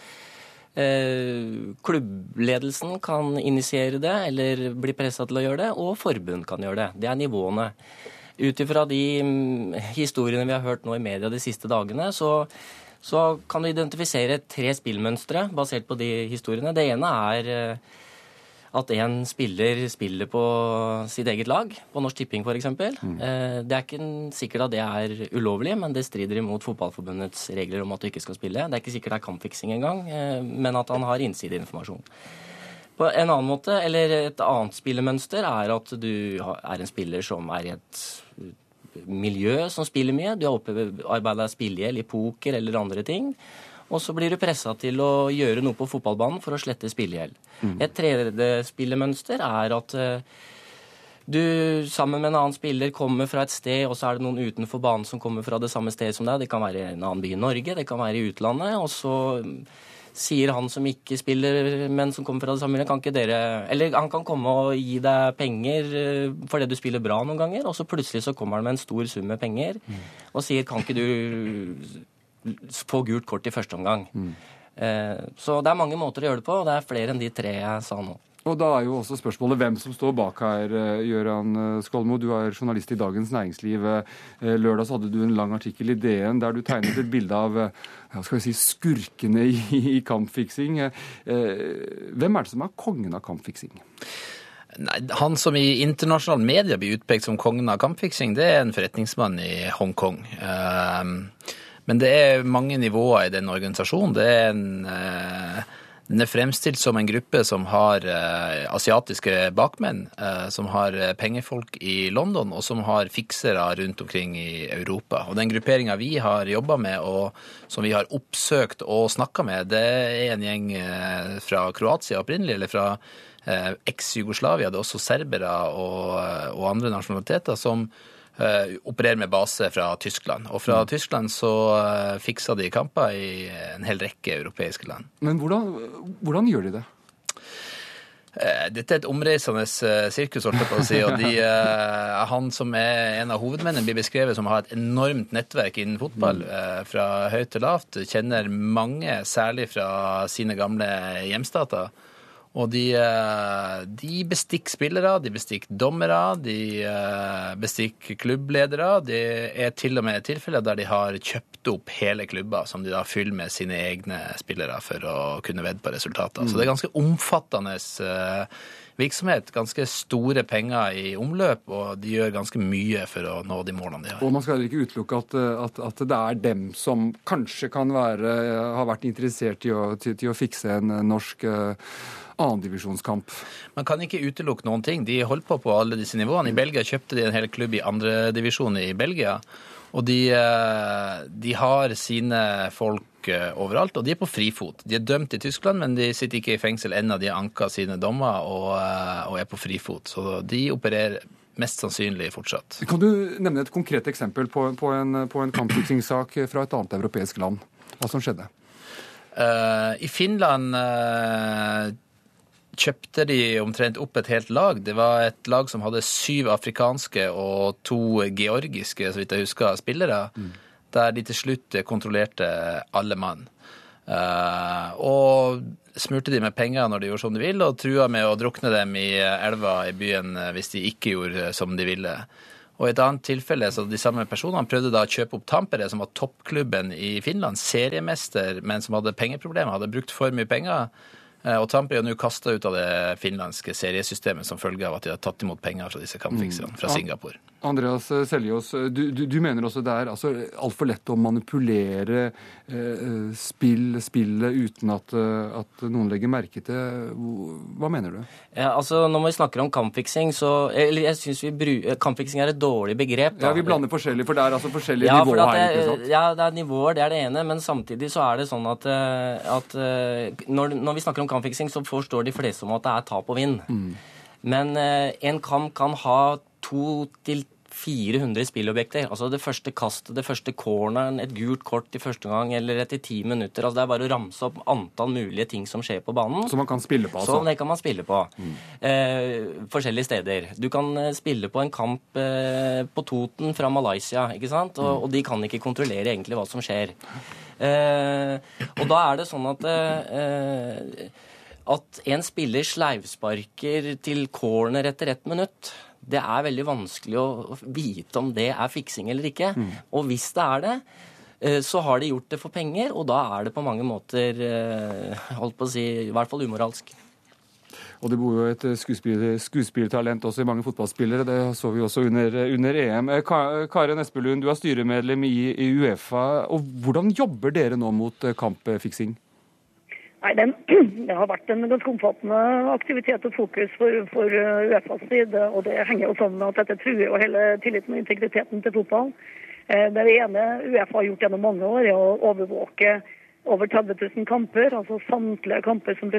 Eh, klubbledelsen kan initiere det eller bli pressa til å gjøre det, og forbund kan gjøre det. Det er nivåene. Ut ifra de mm, historiene vi har hørt nå i media de siste dagene, så, så kan du identifisere tre spillmønstre basert på de historiene. Det ene er eh, at en spiller spiller på sitt eget lag, på Norsk Tipping f.eks. Mm. Eh, det er ikke sikkert at det er ulovlig, men det strider imot Fotballforbundets regler om at du ikke skal spille. Det er ikke sikkert det er kampfiksing engang, eh, men at han har innsideinformasjon. På en annen måte, eller Et annet spillemønster er at du er en spiller som er i et miljø som spiller mye. Du har opparbeida spillegjeld i poker eller andre ting. Og så blir du pressa til å gjøre noe på fotballbanen for å slette spillegjeld. Mm. Et tredje spillemønster er at uh, du sammen med en annen spiller kommer fra et sted, og så er det noen utenfor banen som kommer fra det samme stedet som deg. Det kan være i en annen by i Norge, det kan være i utlandet. Og så sier han som ikke spiller, men som kommer fra det samme miljøet, kan ikke dere Eller han kan komme og gi deg penger eh, fordi du spiller bra noen ganger, og så plutselig så kommer han med en stor sum med penger mm. og sier kan ikke du få gult kort i første omgang. Mm. Eh, så det er mange måter å gjøre det på, og det er flere enn de tre jeg sa nå. Og da er jo også spørsmålet hvem som står bak her, eh, Gøran eh, Skolmo. Du er journalist i Dagens Næringsliv. Lørdag hadde du en lang artikkel i DN der du tegnet et bilde av ja, skal vi si, skurkene i, i kampfiksing. Hvem er det som er kongen av kampfiksing? Nei, Han som i internasjonale medier blir utpekt som kongen av kampfiksing, det er en forretningsmann i Hongkong. Uh, men det er mange nivåer i den organisasjonen. Det er en, eh, den er fremstilt som en gruppe som har eh, asiatiske bakmenn, eh, som har pengefolk i London, og som har fiksere rundt omkring i Europa. Og den grupperinga vi har jobba med, og som vi har oppsøkt og snakka med, det er en gjeng fra Kroatia opprinnelig, eller fra eks-Jugoslavia. Det er også serbere og, og andre nasjonaliteter som opererer med base fra Tyskland. Og fra Tyskland så eh, fiksa de kamper i en hel rekke europeiske land. Men hvordan, hvordan gjør de det? Eh, Dette er et omreisende eh, sirkus, holdt jeg på å si. og de, *laughs* eh, Han som er en av hovedmennene, blir beskrevet som å ha et enormt nettverk innen fotball. eh, Fra høyt til lavt. Kjenner mange, særlig fra sine gamle hjemstater. Og de, eh, de bestikker spillere, de bestikker dommere, de eh, bestikker klubbledere. Det er til og med tilfeller der de har kjøpt opp hele klubber, som de da fyller med sine egne spillere for å kunne vedde på resultater. Så det er ganske omfattende eh, virksomhet. Ganske store penger i omløp, og de gjør ganske mye for å nå de målene de har. Og man skal heller ikke utelukke at, at, at det er dem som kanskje kan være, har vært interessert i å, til, til å fikse en norsk uh, annendivisjonskamp. Man kan ikke utelukke noen ting. De holdt på på alle disse nivåene. I Belgia kjøpte de en hel klubb i andredivisjon i Belgia. Og de, eh, de har sine folk eh, overalt, og de er på frifot. De er dømt i Tyskland, men de sitter ikke i fengsel ennå. De har anka sine dommer og, eh, og er på frifot. Så de opererer mest sannsynlig fortsatt. Kan du nevne et konkret eksempel på, på en, på en kampfiksingssak fra et annet europeisk land? Hva som skjedde? Uh, I Finland eh, kjøpte de omtrent opp et helt lag. Det var et lag som hadde syv afrikanske og to georgiske, så vidt jeg husker, spillere. Der de til slutt kontrollerte alle mann. Uh, og smurte de med penger når de gjorde som de ville, og trua med å drukne dem i elva i byen eh, hvis de ikke gjorde som de ville. Og i et annet tilfelle så de samme personene prøvde da å kjøpe opp Tampere, som var toppklubben i Finland, seriemester, men som hadde pengeproblemer, hadde brukt for mye penger. Eh, Og Trump er nå kasta ut av det finlandske seriesystemet som følge av at de har tatt imot penger fra disse kampfikserne fra. Singapore. Andreas Seljås, du, du, du mener også det er altså, altfor lett å manipulere eh, spill, spillet uten at, eh, at noen legger merke til Hva mener du? Ja, altså Når vi snakker om kampfiksing, så Eller jeg syns kampfiksing er et dårlig begrep. da. Ja, Vi blander forskjellig, for det er altså forskjellige Ja, for nivåer her. ikke sant? ja, det er nivåer, det er det ene, men samtidig så er det sånn at, eh, at eh, når, når vi snakker om kampfiksing, så forstår de fleste om at det er tap og vinn. Men eh, en kamp kan ha to til 400 spillobjekter. Altså det første kastet, det første corneren, et gult kort i første gang eller etter ti minutter. Altså det er bare å ramse opp antall mulige ting som skjer på banen. Som man kan spille på, altså. Så det kan man spille på. Eh, forskjellige steder. Du kan eh, spille på en kamp eh, på Toten fra Malaysia, ikke sant? Og, og de kan ikke kontrollere egentlig hva som skjer. Eh, og da er det sånn at eh, at en spiller sleivsparker til corner etter ett minutt, det er veldig vanskelig å vite om det er fiksing eller ikke. Og hvis det er det, eh, så har de gjort det for penger, og da er det på mange måter eh, holdt på å si, i hvert fall umoralsk. Og det bor jo et skuespill, skuespillertalent også i mange fotballspillere. Det så vi også under, under EM. Eh, Karen Espelund, du er styremedlem i, i Uefa. og Hvordan jobber dere nå mot kampfiksing? Nei, den, *clears throat* Det har vært en ganske omfattende aktivitet og fokus for, for uh, Uefas side. og Det henger jo sammen med at dette truer jo hele tilliten og integriteten til fotballen. Eh, Det ene Uefa har gjort gjennom mange år, er å overvåke over 30 000 kamper, altså samtlige kamper som,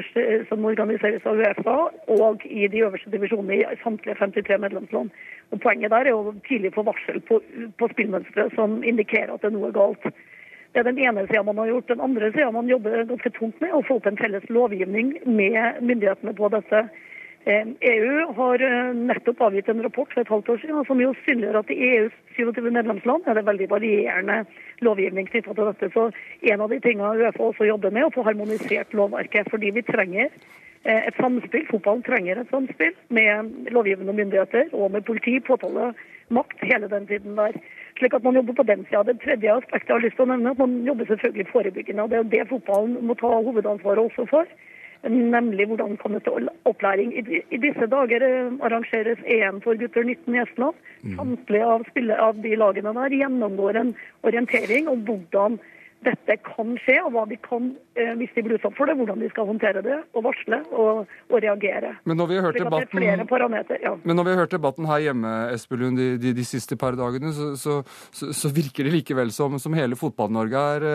som organiseres av Uefa, og i de øverste divisjonene i samtlige 53 medlemsland. Og Poenget der er jo tidlig få varsel på, på spillmønstre som indikerer at det er noe galt. Det er den ene sida man har gjort. Den andre sida man jobber ganske tungt med, å få opp en felles lovgivning med myndighetene på dette. EU har eh, nettopp avgitt en rapport for et halvt år siden som jo synliggjør at i EUs 27 medlemsland er det veldig varierende lovgivning knyttet til dette. Så en av de tingene Uefa også jobber med, er å få harmonisert lovverket. Fordi vi trenger eh, et samspill, fotballen trenger et samspill med lovgivende myndigheter og med politi, påtale, makt hele den tiden der. Slik at man jobber på den sida. Det tredje aspektet jeg har lyst til å nevne, at man jobber selvfølgelig forebyggende. og Det er det fotballen må ta hovedansvaret også for. Nemlig hvordan kan dette opplæring. I, disse dager eh, arrangeres EM for gutter 19 i Estland. Samtlige av, av de lagene der gjennomgår en orientering om hvordan dette kan skje, og hva de kan, eh, hvis de blir utsatt for det, hvordan de skal håndtere det, og varsle og, og reagere. Men når debatten... ja. Men når vi har hørt debatten her hjemme Espelund, de, de, de siste par dagene, så, så, så, så virker det likevel som, som hele Fotball-Norge er,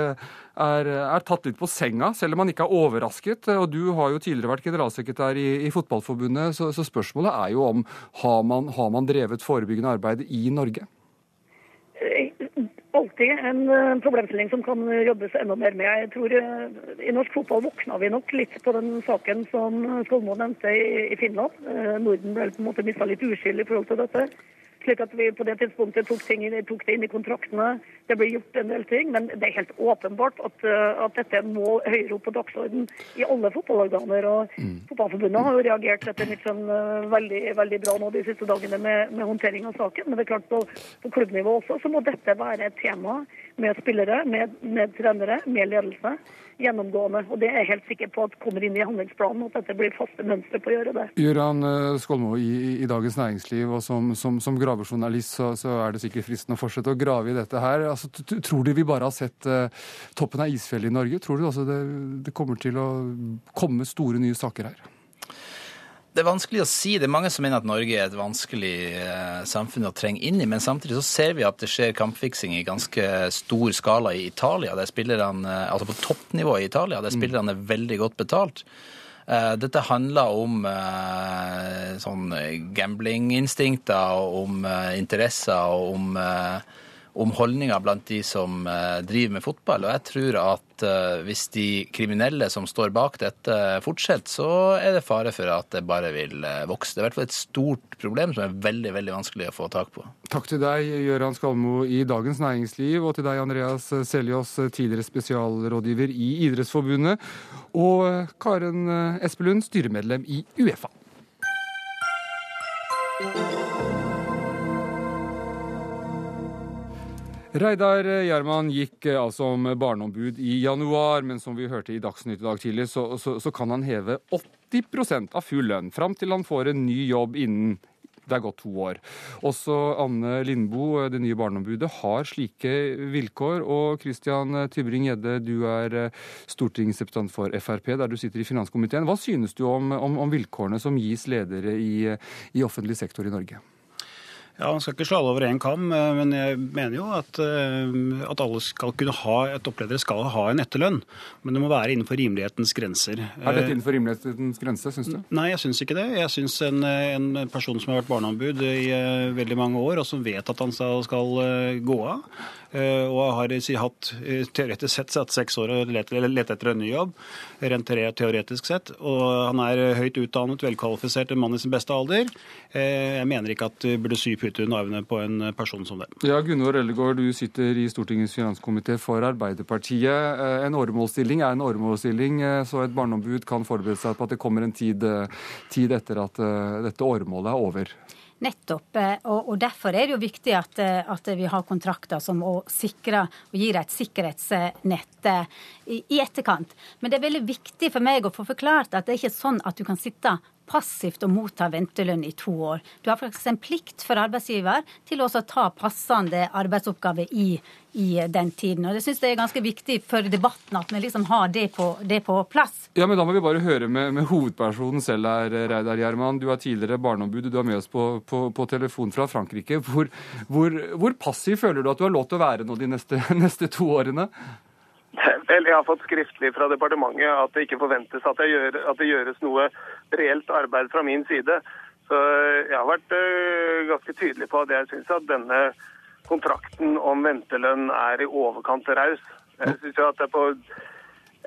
er, er, tatt litt på senga, selv om man ikke er overrasket. Og Du har jo tidligere vært generalsekretær i, i Fotballforbundet, så, så, spørsmålet er jo om har man, har man drevet forebyggende arbeid i Norge? Alltid en eh, problemstilling som kan jobbes enda mer med. Jeg tror eh, I norsk fotball våkna vi nok litt på den saken som Skolmo nevnte i, Finland. Eh, Norden ble på en måte mista litt uskyld i forhold til dette slik at vi på det tidspunktet tok, ting, tok, det inn i kontraktene. Det ble gjort en del ting, men det er helt åpenbart at, eh, at dette må høyere opp på dagsorden i alle fotballorganer. og mm. Fotballforbundet har jo reagert etter mitt skjønn eh, veldig, veldig bra nå de siste dagene med, med håndtering av saken. Men det er klart på, på klubbnivå også så må dette være et tema med spillere, med, med trenere, med ledelse gjennomgående. Og det er jeg helt sikker på at kommer inn i handlingsplanen, at dette blir faste mønster på å gjøre det. Gøran eh, Skolmo, i, i, Dagens Næringsliv og som, som, som gravejournalist så, så, er det sikkert fristende å fortsette å grave i dette her. Altså, tror du vi bare har sett uh, toppen av isfjellet i Norge? Tror du også det, det kommer til å komme store nye saker her? Det er vanskelig å si. Det er mange som mener at Norge er et vanskelig eh, samfunn å trenge inn i. Men samtidig så ser vi at det skjer kampfiksing i ganske stor skala i Italia. Der spillerne, eh, altså på toppnivå i Italia, der mm. spillerne er veldig godt betalt. Eh, dette handler om eh, sånn gamblinginstinkter, om interesser og om om holdninger blant de som eh, driver med fotball. Og jeg tror at eh, hvis de kriminelle som står bak dette fortsetter, så er det fare for at det bare vil eh, vokse. Det er i hvert fall et stort problem som er veldig veldig vanskelig å få tak på. Takk til deg, Gøran Skalmo i Dagens Næringsliv, og til deg, Andreas Seljås, tidligere spesialrådgiver i Idrettsforbundet, og Karen Espelund, styremedlem i Uefa. Reidar Gjerman gikk eh, altså om barneombud i januar, men som vi hørte i Dagsnytt i dag tidlig, så, så, så kan han heve 80 av full lønn fram til han får en ny jobb innen det er gått to år. Også Anne Lindboe, det nye barneombudet, har slike vilkår. Og Christian Tybring-Gjedde, du er eh, stortingsrepresentant for Frp, der du sitter i finanskomiteen. Hva synes du om, om, om vilkårene som gis ledere i, i offentlig sektor i Norge? Ja, Man skal ikke slå alle over én kam, eh, men jeg mener jo at, eh, at alle skal kunne ha, at oppledere skal ha en etterlønn. Men det må være innenfor rimelighetens grenser. Er dette innenfor rimelighetens grense, syns du? Nei, jeg syns ikke det. Jeg syns en, en, person som har vært barneombud i veldig mange år, og som vet at han skal, gå av, og har hatt teoretisk sett satt seks år og lett, lett etter en ny jobb, rent teoretisk sett, og han er høyt utdannet, velkvalifisert, en mann i sin beste alder, jeg mener ikke at du burde sy puter navnet på en person som det. Ja, Gunvor Ellegård, du sitter i Stortingets finanskomité for Arbeiderpartiet. Eh, en åremålsstilling er en åremålsstilling, eh, så et barneombud kan forberede seg på at det kommer en tid, eh, tid etter at dette åremålet er over. Nettopp. Og, derfor er det jo viktig at, at vi har kontrakter som sikrer og gir et sikkerhetsnett i, i, etterkant. Men det er veldig viktig for meg å få forklart at det er ikke sånn at du kan sitte passivt å motta ventelønn i to år. Du har faktisk en plikt for arbeidsgiver til å ta passende arbeidsoppgaver i, i den tiden. Og Det syns jeg er ganske viktig for debatten at vi liksom har det på, det på plass. Ja, men Da må vi bare høre med, med hovedpersonen selv her, Reidar Gjerman. Du er tidligere barneombud, du er med oss på, på, på telefon fra Frankrike. Hvor, hvor, hvor, passiv føler du at du har lov til å være nå de neste, *laughs* neste to årene? *laughs* Vel, Jeg har fått skriftlig fra departementet at det ikke forventes at, gjør, at det gjøres noe reelt arbeid fra min side. Så jeg har vært uh, ganske tydelig på at jeg syns at denne kontrakten om ventelønn er i overkant raus. Jeg synes at det på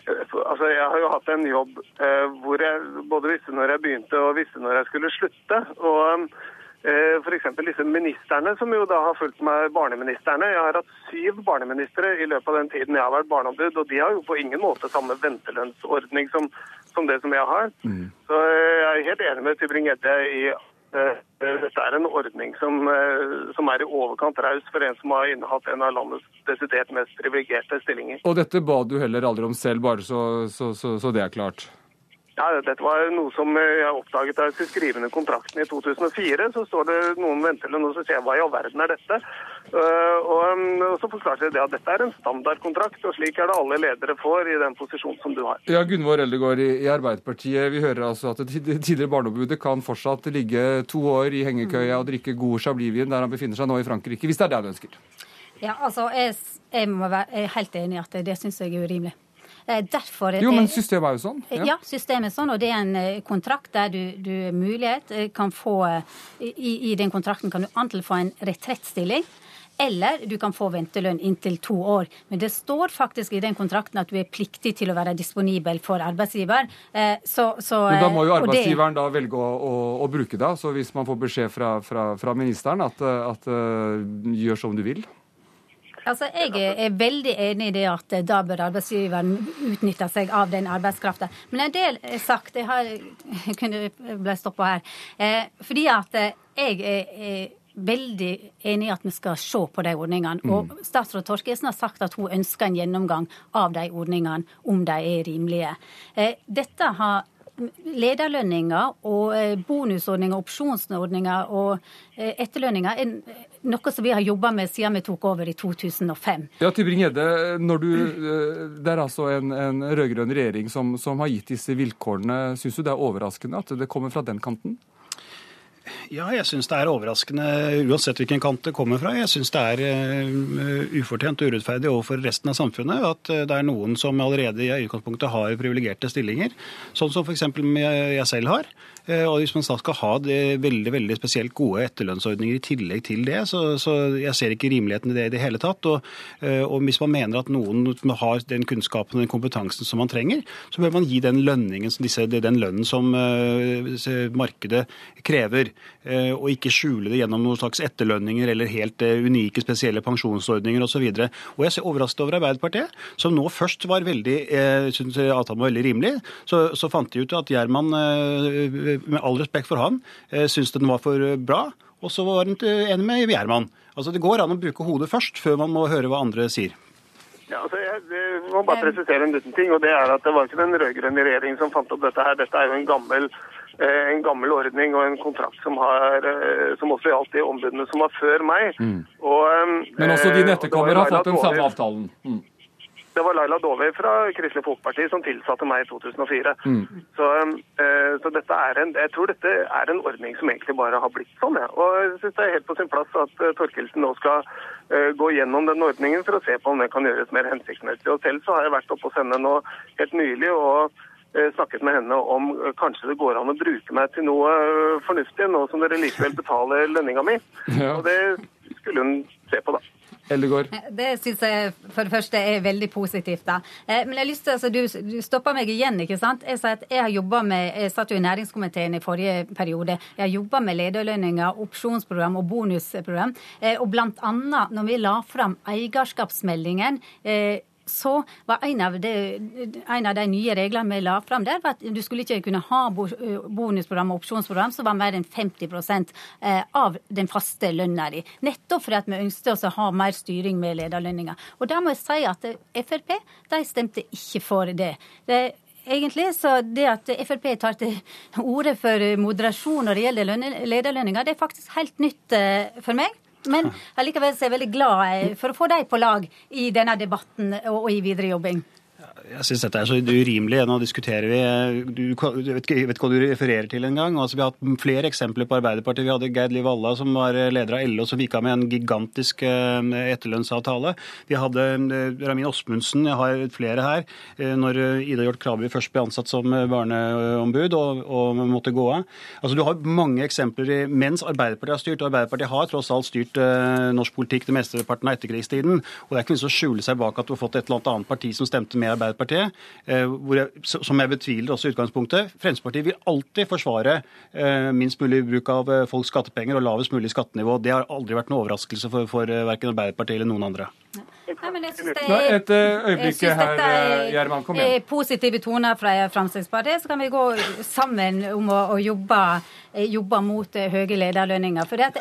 Altså, Jeg har jo hatt en jobb uh, hvor jeg både visste når jeg begynte og visste når jeg skulle slutte. og Eh, F.eks. disse ministerne, som jo da har fulgt meg barneministerne. Jeg har hatt syv barneministre i løpet av den tiden jeg har vært barneombud, og de har jo på ingen måte samme ventelønnsordning som, som det som jeg har. Mm. Så eh, jeg er helt enig med Tybring-Gjedde i at uh, dette er en ordning som, uh, som, er i overkant raus for en som har innehatt en av landets desidert mest privilegerte stillinger. Og dette ba du heller aldri om selv, bare så, så, så, så det er klart? Ja, Dette var noe som jeg oppdaget da jeg skulle skrive ned kontrakten i 2004. Så står det noen ventelønn, og så sier jeg hva i all verden er dette? Og, um, og, Så forklarte jeg det at dette er en standardkontrakt, og slik er det alle ledere får i den posisjonen som du har. Ja, Gunvor Eldegård i, i Arbeiderpartiet, vi hører altså at det tidligere barneombudet kan fortsatt ligge to år i hengekøya og drikke god Chablivien der han befinner seg nå i Frankrike, hvis det er det han ønsker? Ja, altså, jeg, jeg, være, jeg er helt enig i at det syns jeg er urimelig. Eh, derfor jo, men systemet er jo sånn. Ja. ja, systemet er sånn, og det er en eh, kontrakt der du, du mulighet eh, kan få i, i, den kontrakten kan du antall få en retrettstilling. Eller du kan få ventelønn inntil to år. Men det står faktisk i den kontrakten at du er pliktig til å være disponibel for arbeidsgiver. Så, så, Men da må jo arbeidsgiveren det... da velge å, å, å, bruke det. Så hvis man får beskjed fra, fra, fra ministeren at, at uh, gjør som du vil? Altså, Jeg er veldig enig i det at da bør arbeidsgiveren utnytte seg av den arbeidskraften. Men en del er sagt Jeg, har, *laughs* jeg kunne ble stoppa her. Eh, fordi at eh, jeg er veldig enig i at vi skal se på de ordningene. Mm. Og statsråd Torkesen har sagt at hun ønsker en gjennomgang av de ordningene, om de er rimelige. Eh, dette har lederlønninger og eh, bonusordninger, opsjonsordninger og eh, etterlønninger er noe som vi har jobba med siden vi tok over i 2005. Ja, Tybring-Gjedde, eh, Det er altså en, en rød-grønn regjering som, som, har gitt disse vilkårene. Syns du det er overraskende at det kommer fra den kanten? Ja, jeg syns det er overraskende uansett hvilken kant det kommer fra. Jeg syns det er uh, ufortjent og urettferdig overfor resten av samfunnet at uh, det er noen som allerede i utgangspunktet har privilegerte stillinger, sånn som f.eks. jeg selv har. Uh, og Hvis man skal ha det veldig veldig spesielt gode etterlønnsordninger i tillegg til det, så, så jeg ser ikke rimeligheten i det i det hele tatt. Og, og hvis man mener at noen har den kunnskapen og den kompetansen som man trenger, så bør man gi den lønningen, disse, den lønnen som markedet krever. Eh, og ikke skjule det gjennom noen slags etterlønninger eller helt eh, unike, spesielle pensjonsordninger osv. Og, og jeg er overrasket over Arbeiderpartiet, som nå først var veldig eh, syntes avtalen var veldig rimelig. Så, så fant de ut at Gjerman, med all respekt for han, syntes den var for bra. Og så var han enig med Gjerman. Altså, Det går an å bruke hodet først, før man må høre hva andre sier. Ja, altså jeg, jeg må bare presisere en liten ting. og Det er at det var ikke den rød-grønne regjeringen som fant opp dette. her. Dette er jo en gammel Eh, en gammel ordning og en kontrakt som, har, eh, som også gjaldt de ombudene som var før meg. Mm. Og, Men også dine etterkommere har fått den samme avtalen? Mm. Det var Laila Dåvøy fra Kristelig Folkeparti som tilsatte meg i 2004. Mm. Så, så, dette er en, jeg tror dette er en ordning som egentlig bare har blitt sånn. Ja. Og jeg synes det er helt på sin plass at Torkelsen nå skal gå gjennom den ordningen for å se på om den kan gjøres mer hensiktsmessig. Og selv så har jeg vært oppe hos henne nå helt nylig. og Eh, snakket med henne om eh, kanskje det går an å bruke meg til noe eh, fornuftig, nå som dere likevel betaler lønninga mi. *laughs* Ja. Og det skulle hun se på, da. Eldegård? Det syns jeg for det første er veldig positivt. da. Men jeg har lyst til, altså, du, du stoppa meg igjen. ikke sant? Jeg sa at jeg har med, jeg satt jo i næringskomiteen i forrige periode. Jeg har jobba med lederlønninger, opsjonsprogram og bonusprogram. Og blant annet når vi la fram eierskapsmeldingen så var en av, de, en av, de, nye reglene vi la fram der, at du skulle ikke kunne ha bonusprogram og opsjonsprogram som var mer enn 50 eh, av den faste lønna di. Nettopp fordi at vi ønsket oss å ha mer styring med lederlønninger. Og da må jeg si at Frp de stemte ikke for det. det egentlig. Så det at Frp tar til orde for moderasjon når det gjelder lederlønninger, det er faktisk helt nytt eh, for meg. Men allikevel er jeg veldig glad eh, for å få deg på lag i denne debatten og i videre jobbing. Jeg syns dette er så urimelig. Nå diskuterer vi Du ikke, vet ikke hva du refererer til engang. Altså, vi har hatt flere eksempler på Arbeiderpartiet. Vi hadde Geir Liv Valla, som var leder av LO, som gikk av med en gigantisk eh, etterlønnsavtale. Vi hadde eh, Ramin Osmundsen, jeg har flere her, eh, når Ida Hjort Krabi først ble ansatt som barneombud og, og måtte gå av. Altså, du har mange eksempler mens Arbeiderpartiet har styrt, og Arbeiderpartiet har tross alt styrt norsk politikk det mesteparten av etterkrigstiden. Og det er ikke noe å skjule seg bak at du har fått et eller annet parti som stemte med Arbeiderpartiet Arbeiderpartiet, eh, jeg, som jeg betviler også i utgangspunktet. Fremskrittspartiet vil alltid forsvare eh, minst mulig bruk av eh, folks skattepenger og lavest mulig skattenivå. Det har aldri vært noen overraskelse for, for verken Arbeiderpartiet eller noen andre. Nei, men jeg synes det er, et eh, øyeblikk her, er- eh, Gjerman. Kom igjen. er positive toner fra Fremskrittspartiet, så kan vi gå sammen om å, å jobbe, eh, jobbe mot høye lederlønninger. For jeg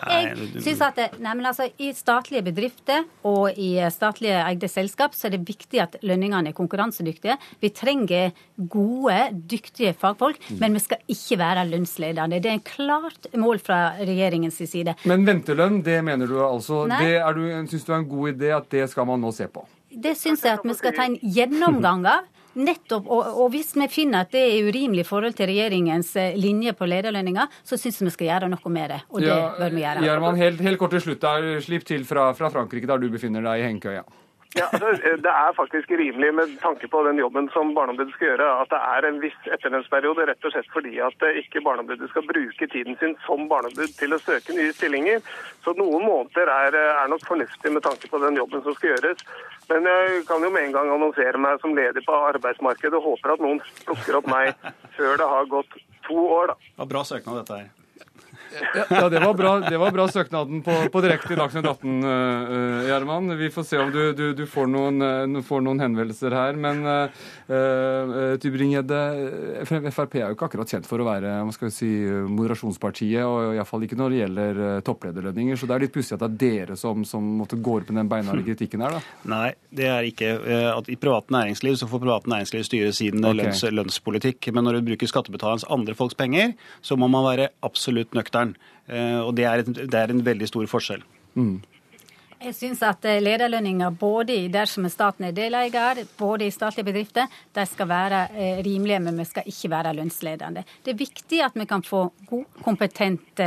synes at det, nei, men altså, I statlige bedrifter og i statlige eide selskap så er det viktig at lønningene er konkurransedyktige. Vi trenger gode, dyktige fagfolk, Mm. men vi skal ikke være lønnsledende. Det er en klart mål fra regjeringens side. Men ventelønn, det mener du altså Nei. Det er du, syns du er en god idé at det skal man nå se på? Det syns jeg at vi skal ta en gjennomgang av. Nettopp, og, og hvis vi finner at det er urimelig i forhold til regjeringens eh, linje på lederlønninger, så syns vi vi skal gjøre noe med det. Og det Ja, bør vi gjøre. Gjerman, helt, helt kort til slutt der, slipp til fra, fra Frankrike, der du befinner deg i hengekøya. Ja, altså, Det er faktisk rimelig med tanke på den jobben som Barneombudet skal gjøre, at det er en viss etterlønnsperiode, rett og slett fordi at eh, ikke Barneombudet skal bruke tiden sin som barneombud til å søke nye stillinger. Så noen måneder er, eh, er nok fornuftig med tanke på den jobben som skal gjøres. Men jeg kan jo med en gang annonsere meg som leder på arbeidsmarkedet og håper at noen plukker opp meg *laughs* før det har gått to år, da. Det var bra søknad, dette her. Ja, det var bra, det var bra søknaden på, på direkte i Dagsnytt 18, uh, Gjerman. Vi får se om du, du, du får, noen, uh, får noen henvendelser her. Men uh, Tybring-Gjedde, Frp er jo ikke akkurat kjent for å være hva skal si, moderasjonspartiet, og iallfall ikke når det gjelder topplederlønninger. Så det er litt pussig at det er dere som, som måtte går på den beinharde kritikken her, da. Nei, det er ikke eh, at I privat næringsliv så får privat næringsliv styre sin okay. lønns, lønnspolitikk. Men når du bruker skattebetalernes andre folks penger, så må man være absolutt nøktern. Eh, Og det er, et, det er en veldig stor forskjell. Jeg syns at eh, lederlønninger både i dersom staten er deleier, både i statlige bedrifter, de skal være eh, rimelige, men vi skal ikke være lønnsledende. Det er viktig at vi kan få god, kompetent,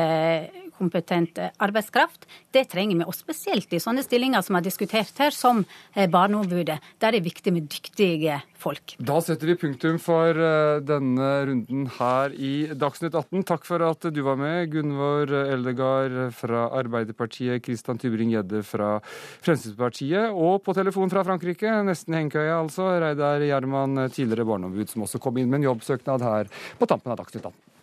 eh, kompetent eh, arbeidskraft. Det trenger vi, og spesielt i sånne stillinger som har diskutert her, som eh, Barneombudet. Der er det viktig med dyktige folk. Da setter vi punktum for eh, denne runden her i Dagsnytt 18. Takk for at du var med, Gunvor Eldegard fra Arbeiderpartiet, Christian Tybring-Gjedde fra Fremskrittspartiet, og på telefon fra Frankrike, nesten hengekøye altså, Reidar Gjerman, tidligere barneombud, som også kom inn med en jobbsøknad her på tampen av Dagsnytt 18.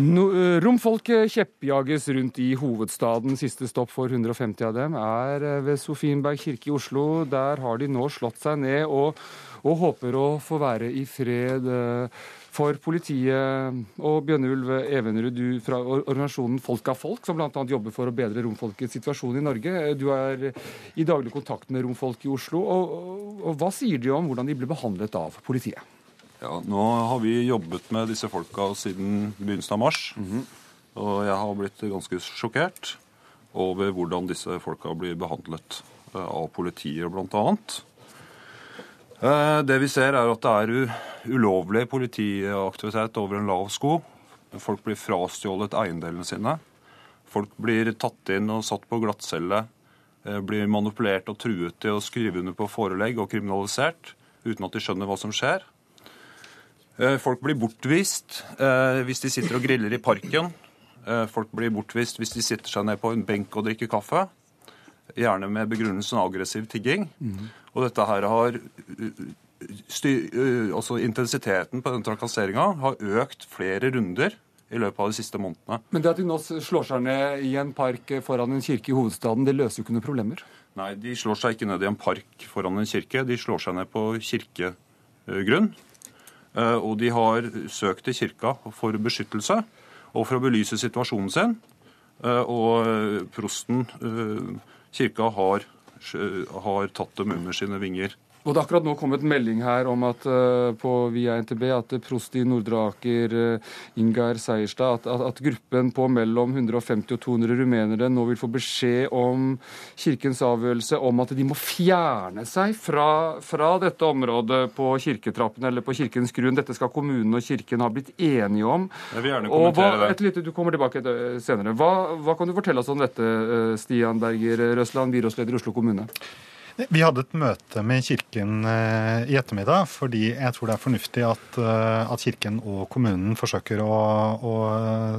No, eh, romfolket kjeppjages rundt i hovedstaden. Siste stopp for 150 av dem er eh, ved Sofienberg kirke i Oslo. Der har de nå slått seg ned og, og håper å få være i fred. eh, For politiet og Bjørnulv Evenrud, du fra organisasjonen Folk av folk, som bl.a. jobber for å bedre romfolkets situasjon i Norge. Du er i daglig kontakt med romfolk i Oslo. Og, og, og hva sier de om hvordan de blir behandlet av politiet? Ja, Nå har vi jobbet med disse folka siden begynnelsen av mars. Og jeg har blitt ganske sjokkert over hvordan disse folka blir behandlet eh, av politiet, bl.a. Eh, Det vi ser, er at det er ulovlig politiaktivitet over en lav sko. Folk blir frastjålet eiendelene sine. Folk blir tatt inn og satt på glattcelle. eh, Blir manipulert og truet til å skrive under på forelegg og kriminalisert uten at de skjønner hva som skjer. Eh, Folk blir bortvist eh, hvis de sitter og griller i parken. Eh, Folk blir bortvist hvis de sitter seg ned på en benk og drikker kaffe. Gjerne med begrunnelsen aggressiv tigging. Og dette her har altså Intensiteten på den trakasseringa har økt flere runder i løpet av de siste månedene. Men det at de nå slår seg ned i en park foran en kirke i hovedstaden, det løser jo ikke noen problemer? Nei, de slår seg ikke ned i en park foran en kirke. De slår seg ned på kirkegrunn. Eh, Og de har søkt til kirka for beskyttelse og for å belyse situasjonen sin. Eh, Og eh, prosten, kirka, har, har tatt dem under sine vinger. Og det er akkurat nå kommet melding her om at eh, på via NTB at prost i Nordre Aker, uh, Ingar Seierstad, at, at, at gruppen på mellom 150 og 200 rumenere nå vil få beskjed om kirkens avgjørelse om at de må fjerne seg fra, fra dette området på kirketrappen eller på kirkens grunn. Dette skal kommunen og kirken ha blitt enige om. Jeg vil gjerne Og hva, kommentere et lite, du kommer tilbake eh, senere. Hva, hva kan du fortelle oss om dette, eh, Stian Berger Røsland, byrådsleder i Oslo kommune? Vi hadde et møte med Kirken eh, i ettermiddag, fordi jeg tror det er fornuftig at, eh, at Kirken og kommunen forsøker å, å,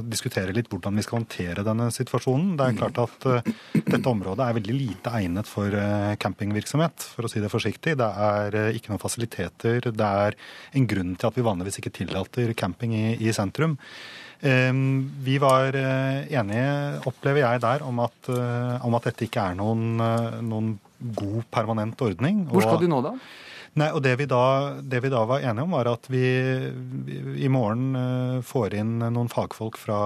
diskutere litt hvordan vi skal håndtere denne situasjonen. Det er klart at dette området er veldig lite egnet for campingvirksomhet, for å si det forsiktig. Det er ikke noen fasiliteter. Det er en grunn til at vi vanligvis ikke tillater camping i, i sentrum. Vi var enige, opplever jeg der, om at, om at dette ikke er noen, noen god, permanent ordning. Hvor skal du nå, da? Nei, og det vi, da, det vi, da, var enige om, var at vi, i morgen eh, får inn noen fagfolk fra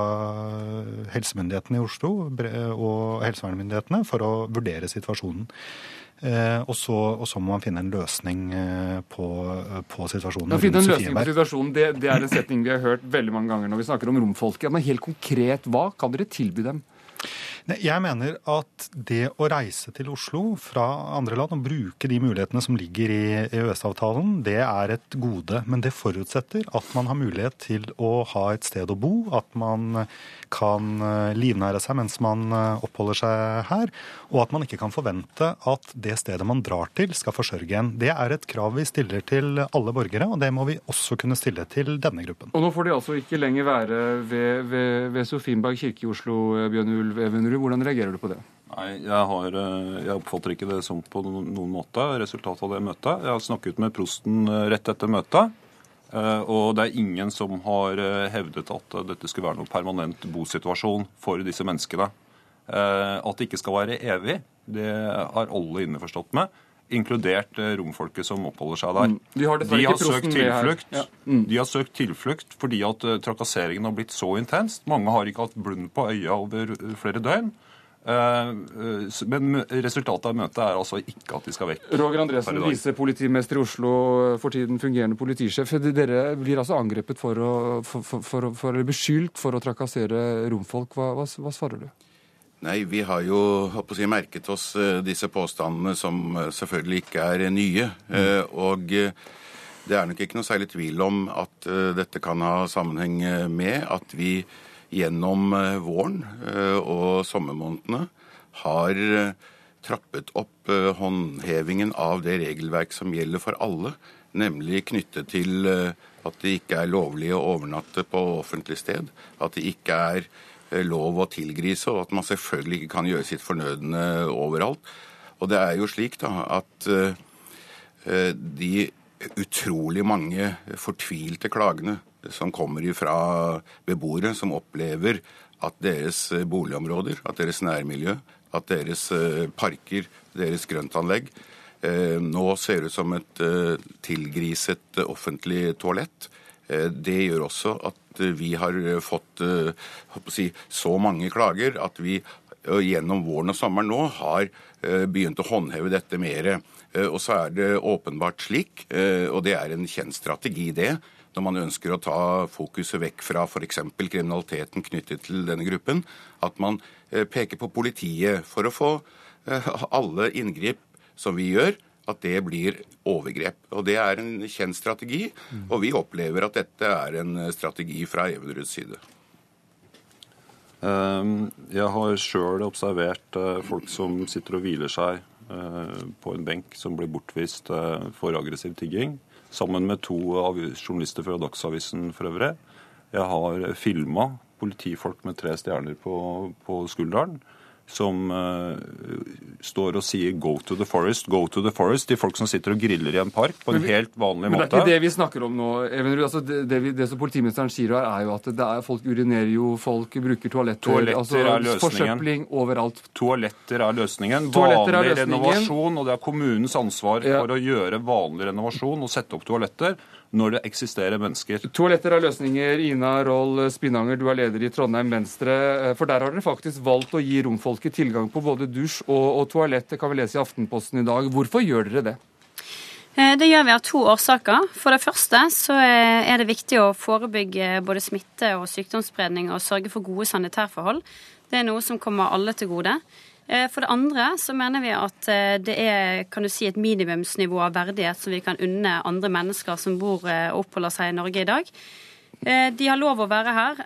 helsemyndighetene i Oslo og helsevernmyndighetene for å vurdere situasjonen. Eh, og, så, og, så, må man finne en løsning eh, på, på situasjonen. Ja, finne en løsning på situasjonen, det, det, er en setning vi har hørt veldig mange ganger når vi snakker om romfolket. Men helt konkret, hva kan dere tilby dem? Jeg mener at det å reise til Oslo fra andre land og bruke de mulighetene som ligger i EØS-avtalen, det er et gode. Men det forutsetter at man har mulighet til å ha et sted å bo, at man kan eh, livnære seg mens man eh, oppholder seg her, og at man ikke kan forvente at det stedet man drar til, skal forsørge en. Det er et krav vi stiller til alle borgere, og det må vi også kunne stille til denne gruppen. Og nå får de altså ikke lenger være ved, ved, ved Sofienberg kirke i Oslo, Bjørn Ulv Evenrud. Hvordan reagerer du på det? Nei, jeg, har, eh, jeg, oppfatter ikke det som på noen måte resultatet av det møtet. Jeg har snakket med prosten eh, rett etter møtet. Eh, og det er ingen som har hevdet at dette skulle være noen permanent bosituasjon for disse menneskene. At det ikke skal være evig, det har alle innforstått med. Inkludert romfolket som oppholder seg der. Mm. De har, de har søkt tilflukt. Ja. Mm. De har søkt tilflukt fordi at trakasseringen har blitt så intenst. Mange har ikke hatt blund på øya over flere døgn. Eh, eh, men resultatet av møtet er altså ikke at de skal vekk. Roger Andresen, visepolitimester i Oslo, for tiden fungerende politisjef. Dere blir altså angrepet for å, for, for, for, beskyldt for å trakassere romfolk. Hva, hva, hva svarer du? Nei, Vi har jo si, merket oss eh, disse påstandene, som selvfølgelig ikke er nye. Mm. Og det er nok ikke noe særlig tvil om at dette kan ha sammenheng med at vi gjennom eh, våren eh, og sommermånedene har eh, trappet opp håndhevingen av det regelverk som gjelder for alle, nemlig knyttet til at det ikke er lovlig å overnatte på offentlig sted, at det ikke er lov å tilgrise, og at man selvfølgelig ikke kan gjøre sitt fornødne overalt. Og det er jo slik da at de utrolig mange fortvilte klagene som kommer fra beboere som opplever at deres eh, boligområder, at deres nærmiljø, at deres eh, parker, deres grøntanlegg eh, nå ser ut som et tilgriset offentlig toalett. Det gjør også at vi har fått si, så mange klager at vi gjennom våren og sommeren nå har begynt å håndheve dette mer. Og så er det åpenbart slik, og det er en kjent strategi, det, når man ønsker å ta fokuset vekk fra f.eks. kriminaliteten knyttet til denne gruppen, at man eh, peker på politiet for å få eh, alle inngrip som vi gjør, at det blir overgrep. Og Det er en kjent strategi, og vi opplever at dette er en strategi fra Eveneruds side. Ehm, jeg har sjøl observert eh, folk som sitter og hviler seg på en benk som blir bortvist for aggressiv tigging sammen med to journalister fra Dagsavisen for øvrig. Jeg har filma politifolk med tre stjerner på, på skulderen som uh, står og sier 'go to the forest', 'go to the forest' til folk som sitter og griller i en park på en vi, helt vanlig måte. Men det er ikke det vi snakker om nå. Evenrud. Altså, det, det, vi, det, som politimesteren sier her, er jo at er, folk urinerer jo, folk bruker toaletter. Toaletter altså, er løsningen. Forsøpling overalt. Toaletter er løsningen. Toaletter vanlig er løsningen. renovasjon, og det er kommunens ansvar ja. for å gjøre vanlig renovasjon og sette opp toaletter når det eksisterer mennesker. Toaletter er løsninger. Ina Roll Spinanger, du er leder i Trondheim Venstre. Eh, for der har dere faktisk valgt å gi romfolket tilgang på både dusj og, og toalett. Det kan vi lese i Aftenposten i dag. Hvorfor gjør dere det? Eh, det gjør vi av to årsaker. For det første så er det viktig å forebygge både smitte og sykdomsspredning og sørge for gode sanitærforhold. Det er noe som kommer alle til gode. Eh, for det andre så mener vi at eh, det er kan du si, et minimumsnivå av verdighet som vi kan unne andre mennesker som bor og eh, oppholder seg i Norge i dag. De har lov å være her,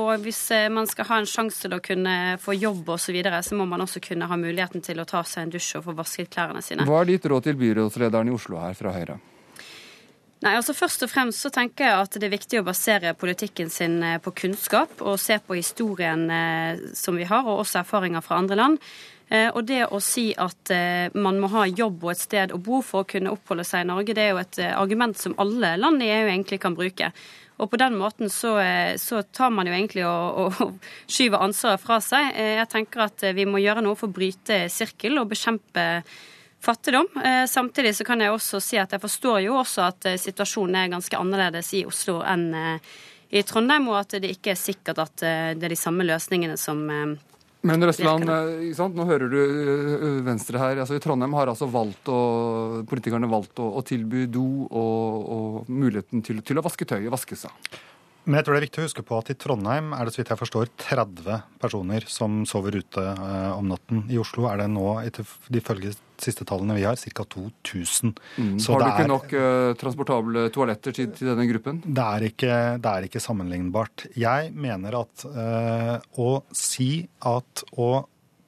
og hvis man skal ha en sjanse til å kunne få jobb osv., så, videre, så må man også kunne ha muligheten til å ta seg en dusj og få vasket klærne sine. Hva er ditt råd til byrådslederen i Oslo her fra Høyre? Nei, altså Først og fremst så tenker jeg at det er viktig å basere politikken sin på kunnskap og se på historien som vi har, og også erfaringer fra andre land. Og det å si at man må ha jobb og et sted å bo for å kunne oppholde seg i Norge, det er jo et argument som alle land i EU egentlig kan bruke. Og på den måten så, eh, så tar man jo egentlig og, og, skyver ansvaret fra seg. Eh, jeg tenker at eh, vi må gjøre noe for å bryte sirkel og bekjempe fattigdom. Samtidig så kan jeg også si at jeg forstår jo også at situasjonen er ganske annerledes i Oslo enn i Trondheim, og at det ikke er sikkert at det er de samme løsningene som men Røsland, eh, nå hører du eh, Venstre her. altså I Trondheim har altså valgt å, politikerne valgt å, å tilby do og, og muligheten til, til, å vaske tøy og vaske seg. Men jeg tror det er viktig å huske på at i Trondheim er det så vidt jeg forstår 30 personer som sover ute eh, om natten. I Oslo er det nå, ifølge siste tallene vi har, ca. 2000. Mm. har du ikke er, nok uh, transportable toaletter til, til, denne gruppen? Det er, ikke, det er ikke sammenlignbart. Jeg mener at uh, å si at å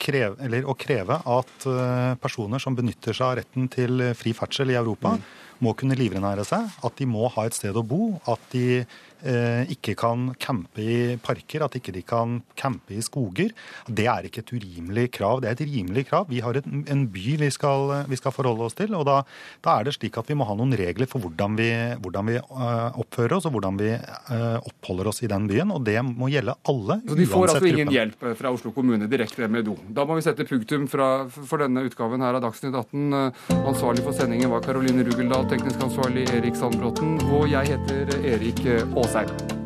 kreve, eller å kreve at uh, personer som benytter seg av retten til fri ferdsel i Europa, mm. må kunne livrenære seg, at de må ha et sted å bo, at de ikke kan campe i parker, at ikke de kan campe i skoger. Det er ikke et urimelig krav. Det er et rimelig krav. Vi har et, en by vi skal, vi skal, forholde oss til. og da, da, er det slik at vi må ha noen regler for hvordan vi, hvordan vi uh, oppfører oss og hvordan vi uh, oppholder oss i den byen. Og det må gjelde alle. Så De får altså ingen gruppen. hjelp fra Oslo kommune direkte med do. Da må vi sette punktum fra, for denne utgaven her av Dagsnytt 18. Ansvarlig for sendingen var Caroline Rugeldal, teknisk ansvarlig Erik Sandbråten, og jeg heter Erik Aas. motorcycle.